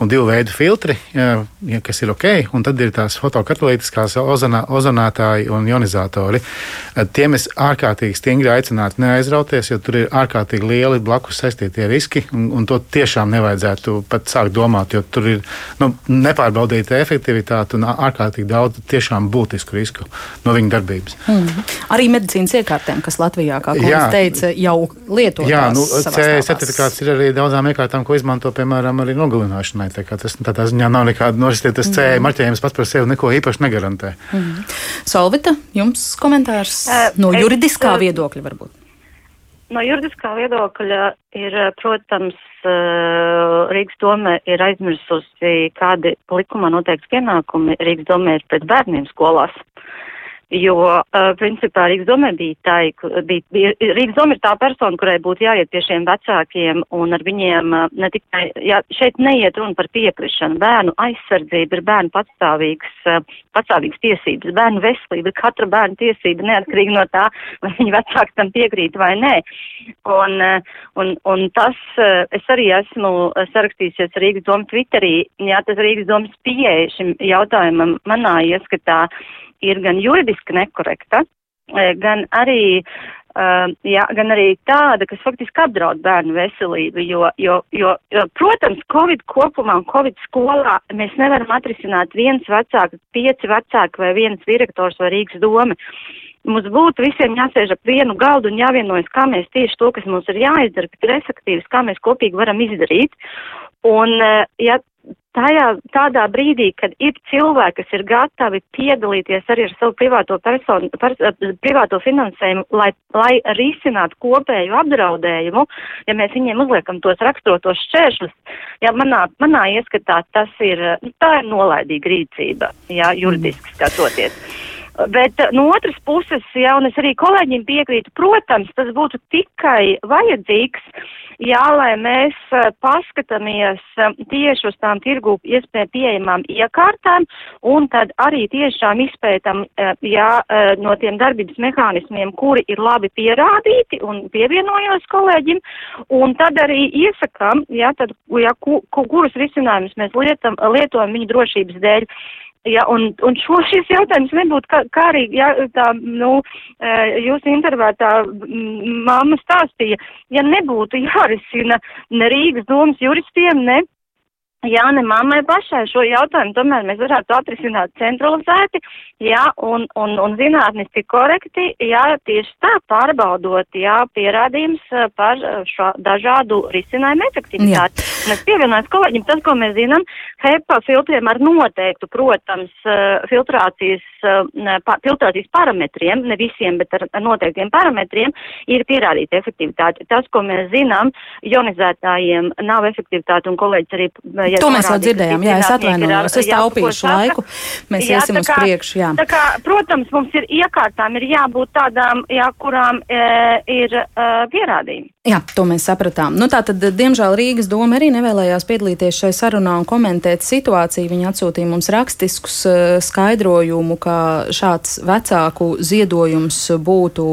un divu veidu filtri, ja, kas ir ok, un tad ir tās fotokatalītiskās ozonā, ozonētāji un ionizatori. Tiem es ārkārtīgi stingri aicinātu neaizrauties, jo tur ir ārkārtīgi lieli blakus saistītie riski, un, un to tiešām nevajadzētu pat sākt domāt, jo tur ir nu, nepārbaudīta efektivitāte un ārkārtīgi daudz tiešām būtisku risku no viņa darbības.
Mm. Arī medicīnas iekārtēm, kas Latvijā, kā kolēģis teica, jau lietotas.
Jā, nu, C certifikāts ir arī daudzām iekārtām, ko izmanto, piemēram, arī nogalināšanai. Tas tādā ziņā nav nekāda noristīta. Tas C marķējums pats par sevi neko īpaši negarantē.
Mm. Solvita, jums komentārs uh, no juridiskā es, viedokļa varbūt?
No juridiskā viedokļa ir, protams, Rīgas doma ir aizmirsusi, kādi likumā noteikti pienākumi Rīgas doma ir pret bērniem skolās. Jo, uh, principā, Rīgas doma bija tā, bija, Rīgas doma ir tā persona, kurai būtu jāiet pie šiem vecākiem un ar viņiem uh, ne tikai, jā, šeit neiet runa par piekrišanu, bērnu aizsardzība ir bērnu patstāvīgas, uh, patstāvīgas tiesības, bērnu veselība ir katra bērna tiesība neatkarīgi no tā, vai viņi vecāki tam piekrīt vai nē. Un, uh, un, un tas, uh, es arī esmu sarakstījusies Rīgas doma Twitterī, jā, tas Rīgas domas pieeja šim jautājumam manā ieskatā ir gan juridiski nekorekta, e, gan arī, uh, jā, gan arī tāda, kas faktiski apdraud bērnu veselību, jo, jo, jo, jo, protams, Covid kopumā un Covid skolā mēs nevaram atrisināt viens vecāks, pieci vecāki vai viens direktors vai Rīgas doma. Mums būtu visiem jāsēž ap vienu galdu un jāvienojas, kā mēs tieši to, kas mums ir jāizdara, bet ir efektīvs, kā mēs kopīgi varam izdarīt. Un, ja tajā, tādā brīdī, kad ir cilvēki, kas ir gatavi piedalīties arī ar savu privāto personu, par, privāto finansējumu, lai, lai risinātu kopēju apdraudējumu, ja mēs viņiem uzliekam tos raksturotos šķēršļus, ja manā, manā ieskatā tas ir, tā ir nolaidīga rīcība, jā, juridiski skatoties. Bet no otras puses, jā, un es arī kolēģiem piekrītu, protams, tas būtu tikai vajadzīgs, jā, lai mēs uh, paskatāmies uh, tieši uz tām tirgu iespēju pieejamām iekārtām un tad arī tiešām izpētam, jā, no tiem darbības mehānismiem, kuri ir labi pierādīti un pievienojos kolēģim, un tad arī iesakām, jā, tad, jā, ku, kurus risinājumus mēs lietam, lietojam viņu drošības dēļ. Ja, un, un šo šis jautājums nebūtu kā, kā arī, ja, tā, nu, jūsu intervētā mamma stāstīja, ja nebūtu jārisina ne Rīgas domas juristiem, ne Jā, ne mammai pašai šo jautājumu tomēr mēs varētu atrisināt centralizēti, jā, un, un, un zinātniski korekti, jā, tieši tā pārbaudot, jā, pierādījums eh, par eh, šo dažādu risinājumu efektivitāti. Un es pievienojos kolēģim, tas, ko mēs zinām, HEPA filtriem ar noteiktu, protams, eh, filtrācijas, filtrācijas parametriem, ne visiem, bet ar noteiktiem parametriem, ir pierādīta efektivitāte. Tas, ko mēs zinām, ionizētājiem nav efektivitāte, un kolēģis arī
ja to mēs jau dzirdējām, jā, es atvainojos, es taupīšu laiku, mēs jā, iesim uz kā, priekšu, jā.
Tā kā, protams, mums ir iekārtām, ir jābūt tādām, jā, kurām e, ir e, pierādījumi.
Jā, to mēs sapratām. Nu, tā tad, diemžēl, Rīgas doma arī nevēlējās piedalīties šai sarunā un komentēt situāciju. Viņi atsūtīja mums rakstiskus uh, skaidrojumu, ka šāds vecāku ziedojums būtu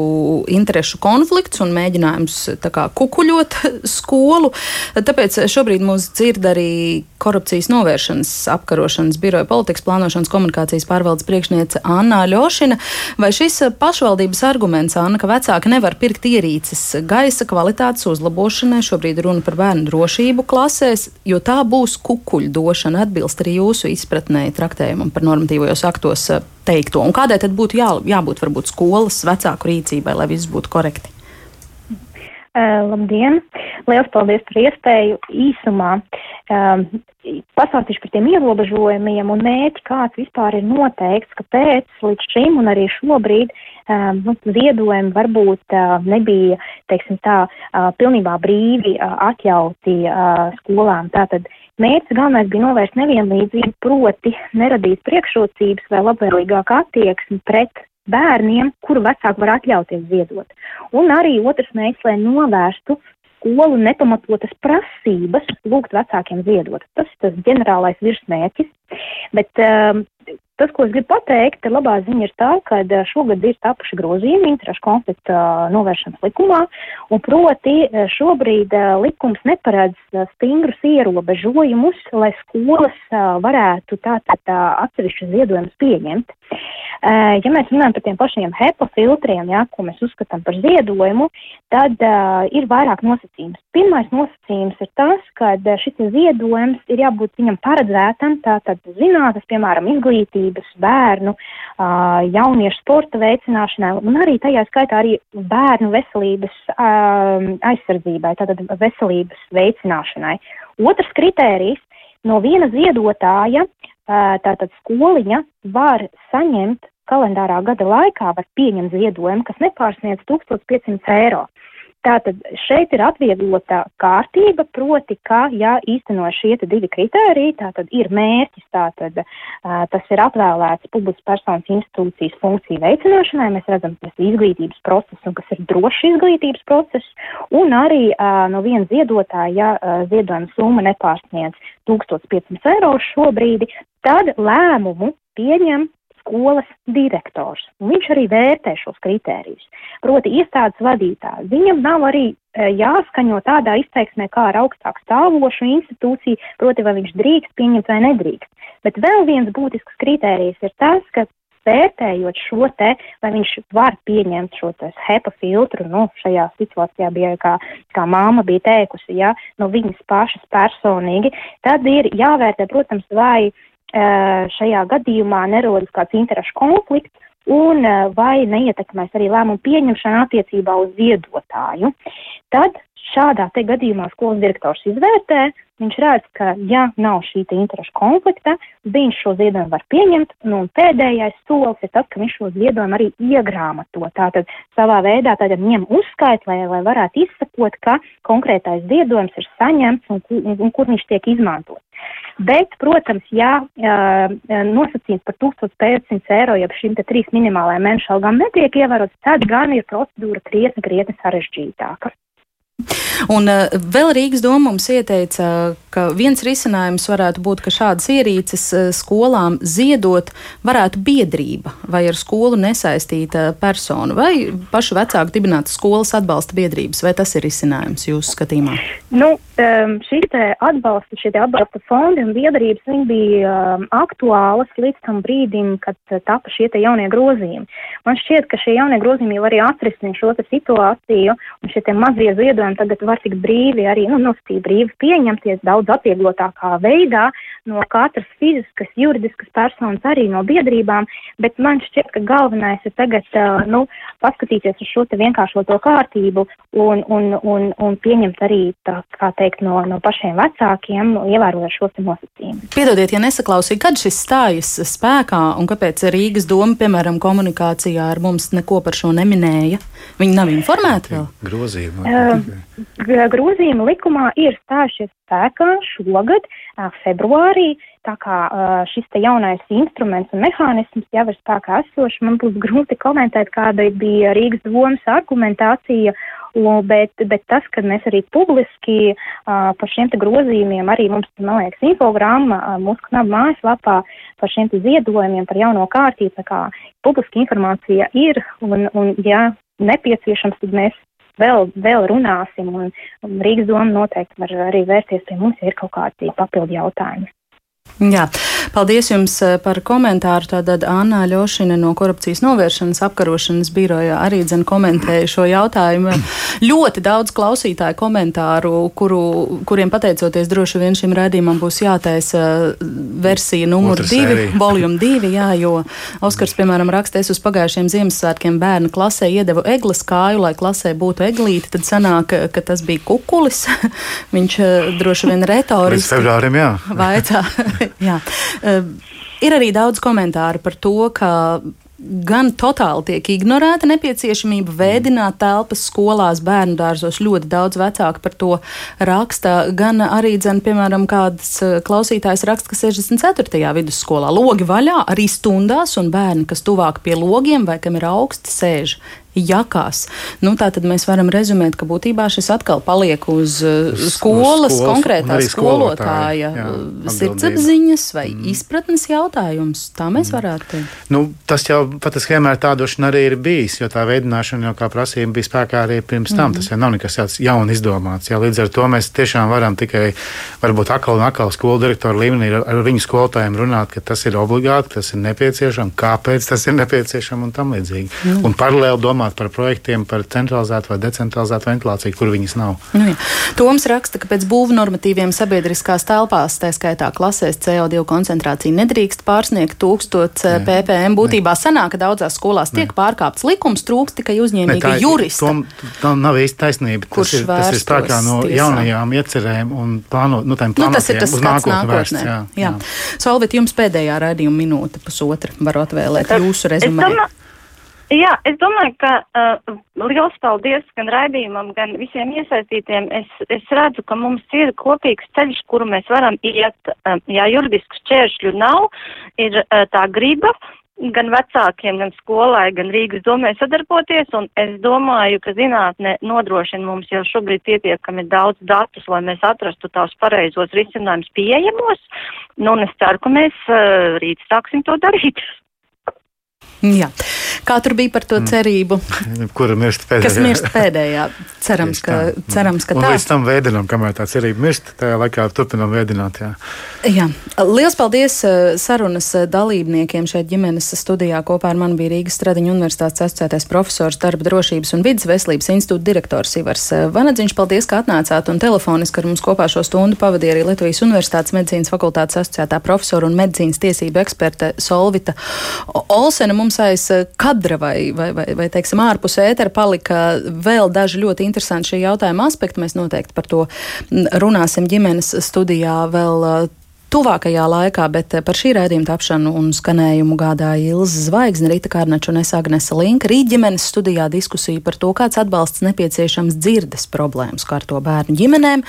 interešu konflikts un mēģinājums kā, kukuļot skolu. Tāpēc šobrīd mūs dzird arī korupcijas novēršanas apkarošanas biroja politikas plānošanas komunikācijas pārvaldes priekšniece Anna Ļošina. Vai šis pašvaldības arguments, Anna, ka vecāki nevar pirkt ierīces gaisa kvalitātes, kvalitātes uzlabošanai. Šobrīd runa par bērnu drošību klasēs, jo tā būs kukuļu došana, atbilst arī jūsu izpratnē traktējumam par normatīvajos aktos eh, teikto. Un kādai tad būtu jā, jābūt varbūt skolas vecāku rīcībai, lai viss būtu korekti?
Uh, labdien! Lielas paldies par iespēju īsumā um, pastāstīšu par tiem ierobežojumiem un mērķi, kāds vispār ir noteikts, kāpēc līdz šim un arī šobrīd um, nu, ziedojumi varbūt uh, nebija, teiksim tā, uh, pilnībā brīvi uh, atļauti uh, skolām. Tātad mērķis galvenais bija novērst nevienlīdzību, proti neradīt priekšrocības vai labvēlīgāku attieksmi pret bērniem, kuru vecāki var atļauties ziedot. Un arī otrs mērķis, lai novērstu skolu nepamatotas prasības lūgt vecākiem ziedot. Tas ir tas ģenerālais virsmērķis. Bet um, Tas, ko es gribu pateikt, labā ziņa ir tā, ka eh, šogad ir tapuši grozījumi interešu konflikta eh, novēršanas likumā, un proti eh, šobrīd likums neparedz stingrus ierobežojumus, lai skolas varētu tātad atsevišķus ziedojumus pieņemt. Ja mēs runājam par tiem pašiem HEPA filtriem, jā, ko mēs uzskatām par ziedojumu, tad uh, ir vairāk nosacījums. Pirmais nosacījums ir tas, ka šis ziedojums ir jābūt viņam paredzētam, tātad zinātnes, piemēram, izglītības, bērnu, jauniešu sporta veicināšanai un arī tajā skaitā arī bērnu veselības aizsardzībai, tātad veselības veicināšanai. Otrs kritērijs no viena ziedotāja tātad skoliņa var saņemt kalendārā gada laikā var pieņemt ziedojumu, kas nepārsniedz 1500 eiro. Tātad šeit ir atvieglota kārtība, proti, ka, ja īsteno šie divi kritēriji, tātad ir mērķis, tātad tas ir atvēlēts publiskas personas institūcijas funkciju veicināšanai, mēs redzam, tas ir izglītības process un kas ir drošs izglītības process, un arī no viena ziedotāja, ja ziedojuma summa nepārsniedz 1500 eiro šobrīd, tad lēmumu pieņem skolas direktors. Viņš arī vērtē šos kritērijus. Proti, iestādes vadītājs. Viņam nav arī e, jāskaņo tādā izteiksmē kā ar augstāk stāvošu institūciju, proti, vai viņš drīkst pieņemt vai nedrīkst. Bet vēl viens būtisks kritērijs ir tas, ka vērtējot šo te, vai viņš var pieņemt šo te HEPA filtru, nu, šajā situācijā bija, kā, kā māma bija teikusi, ja, no viņas pašas personīgi, tad ir jāvērtē, protams, vai šajā gadījumā nerodas kāds interešu konflikts un vai neietekmēs arī lēmumu pieņemšanu attiecībā uz ziedotāju. Tad šādā te gadījumā skolas direktors izvērtē, viņš redz, ka ja nav šī interešu konflikta, viņš šo ziedojumu var pieņemt, nu, un pēdējais solis ir tas, ka viņš šo ziedojumu arī iegrāmato. Tātad savā veidā tātad ņem uzskait, lai, lai varētu izsakot, ka konkrētais ziedojums ir saņemts un, un, un kur viņš tiek izmantots. Bet, protams, ja nosacījums par 1500 eiro, ja šīm trīs minimālajām mēneša algām netiek ievērots, tad gan ir procedūra krietni, krietni sarežģītāka.
Un uh, vēl Rīgas doma mums ieteica, ka viens risinājums varētu būt, ka šādas ierīces uh, skolām ziedot varētu biedrība vai ar skolu nesaistīta persona vai pašu vecāku dibinātas skolas atbalsta biedrības. Vai tas ir risinājums jūsu skatījumā?
Nu, um, šī atbalsta, šie atbalsta fondi un biedrības, viņi bija um, aktuālas līdz tam brīdim, kad tapa šie jaunie grozījumi. Man šķiet, ka šie jaunie grozījumi jau arī atrisina šo situāciju un šie mazie ziedojumi tagad var tik brīvi arī, nu, nosacīt brīvi pieņemties daudz atvieglotākā veidā no katras fiziskas, juridiskas personas, arī no biedrībām, bet man šķiet, ka galvenais ir tagad, nu, paskatīties uz šo te vienkāršoto kārtību un, un, un, un pieņemt arī, tā kā teikt, no, no pašiem vecākiem, ievērojot šos te nosacījumus.
Piedodiet, ja nesaklausīju, kad šis stājas spēkā un kāpēc Rīgas doma, piemēram, komunikācijā ar mums neko par šo neminēja? Viņi nav informēti vēl?
Grozījumi. Uh,
grozījumi likumā ir stājušies spēkā šogad, februārī. Tā kā šis te jaunais instruments un mehānisms jau ir spēkā esošs, man būs grūti komentēt, kāda bija Rīgas domas argumentācija, bet, bet tas, ka mēs arī publiski par šiem grozījumiem, arī mums, man liekas, infogramma mūsu knabu mājaslapā par šiem ziedojumiem, par jauno kārtību, tā kā publiska informācija ir, un, un ja nepieciešams, tad mēs vēl, vēl runāsim, un, un Rīgas doma noteikti var arī vērsties pie mums, ja ir kaut kādi papildu jautājumi.
Jā, paldies jums eh, par komentāru. Tātad Anna Ļošina no korupcijas novēršanas apkarošanas biroja arī dzen komentēja šo jautājumu. Ļoti daudz klausītāju komentāru, kuru, kuriem pateicoties droši vien šim rādījumam būs jātaisa eh, versija numur Otras divi, volume divi, jā, jo Oskars, piemēram, raksta, es uz pagājušiem Ziemassvētkiem bērnu klasē iedevu eglas kāju, lai klasē būtu eglīti, tad sanāk, ka tas bija kukulis. Viņš eh, droši vien retoriski.
Līdz februārim, jā.
Vaicā. Jā. Uh, ir arī daudz komentāru par to, ka gan totāli tiek ignorēta nepieciešamība vēdināt telpas skolās, bērnu dārzos. Ļoti daudz vecāku par to raksta. Gan arī, dzen, piemēram, kāds eh, klausītājs raksta, ka 64. vidusskolā logi vaļā arī stundās, un bērni, kas tuvāk pie logiem vai kam ir augsti, sēž jakās. Nu, tā tad mēs varam rezumēt, ka būtībā šis atkal paliek uz, skolas, skolas konkrētā skolotāja sirdsapziņas vai mm. izpratnes jautājums. Tā mēs mm. varētu teikt.
Nu, tas jau pat schēmā ar tādošanu arī ir bijis, jo tā veidināšana jau kā prasība bija spēkā arī pirms tam. Mm. Tas jau nav nekas tāds jaun izdomāts. Jā, līdz ar to mēs tiešām varam tikai varbūt atkal un atkal skolu direktoru līmenī ar, ar viņu skolotājiem runāt, ka tas ir obligāti, tas ir nepieciešams, kāpēc tas ir nepieciešams un tam līdzīgi. Mm. Un paralēli domāt domāt par projektiem, par centralizētu vai decentralizētu ventilāciju, kur viņas nav.
Nu, jā. Toms raksta, ka pēc būvnormatīviem sabiedriskās telpās, tā skaitā klasēs CO2 koncentrācija nedrīkst pārsniegt 1000 jā. ppm. Būtībā sanāk, ka daudzās skolās tiek jā. pārkāpts likums, trūkst tikai uzņēmīga jurista.
Tā nav īsti taisnība.
Kurš tas ir, tas ir spēkā
no tiesā. jaunajām iecerēm un plāno, nu,
nu, tas ir tas skats nākotnē. Vērsts, jā, jā. jā. Solvit, jums pēdējā raidījuma minūte, pusotra, varu atvēlēt jūsu rezumē.
Jā, es domāju, ka uh, liels paldies gan raidījumam, gan visiem iesaistītiem. Es, es redzu, ka mums ir kopīgs ceļš, kuru mēs varam iet. Uh, jā, juridisku šķēršļu nav, ir uh, tā griba gan vecākiem, gan skolai, gan Rīgas domē sadarboties, un es domāju, ka zinātne nodrošina mums jau šobrīd pietiekami daudz datus, lai mēs atrastu tās pareizos risinājumus pieejamos, nu, un es ceru, ka mēs uh, rīt sāksim to darīt.
Jā. Kā tur bija par to mm. cerību?
Kura mirst pēdējā?
Kas mirst pēdējā? Cerams, ka, cerams, ka tā.
Un līdz tam veidinām, kamēr tā cerība mirst, tajā laikā turpinām veidināt. Jā.
jā. Liels paldies eh, sarunas eh, dalībniekiem šeit ģimenes studijā. Kopā ar mani bija Rīgas Stradiņu universitātes asociētais profesors, darba drošības un vidas veselības institūta direktors Ivars eh, Vanadziņš. Paldies, ka atnācāt un telefoniski ar mums kopā šo stundu pavadīja arī Latvijas Universitātes medicīnas fakultātes asociētā profesora un medicīnas tiesību eksperte Solvita Olsena. Mums aiz kadra vai, vai, vai, vai teiksim, ārpus ētera palika vēl daži ļoti interesanti šī jautājuma aspekti. Mēs noteikti par to runāsim ģimenes studijā vēl tuvākajā laikā, bet eh, par šī raidījuma tapšanu un skanējumu gādāja Ilza Zvaigzne, Rīta Kārnača un es Agnese Linka. Rīt ģimenes studijā diskusija par to, kāds atbalsts nepieciešams dzirdes problēmu skarto bērnu ģimenēm,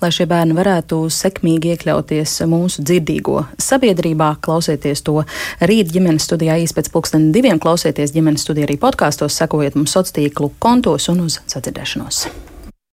lai šie bērni varētu sekmīgi iekļauties mūsu dzirdīgo sabiedrībā. Klausieties to rīt ģimenes studijā īsi pēc pulksten diviem, klausieties ģimenes studijā arī podkāstos, sekojiet mums sociālo tīklu kontos un uz sadzirdēšanos.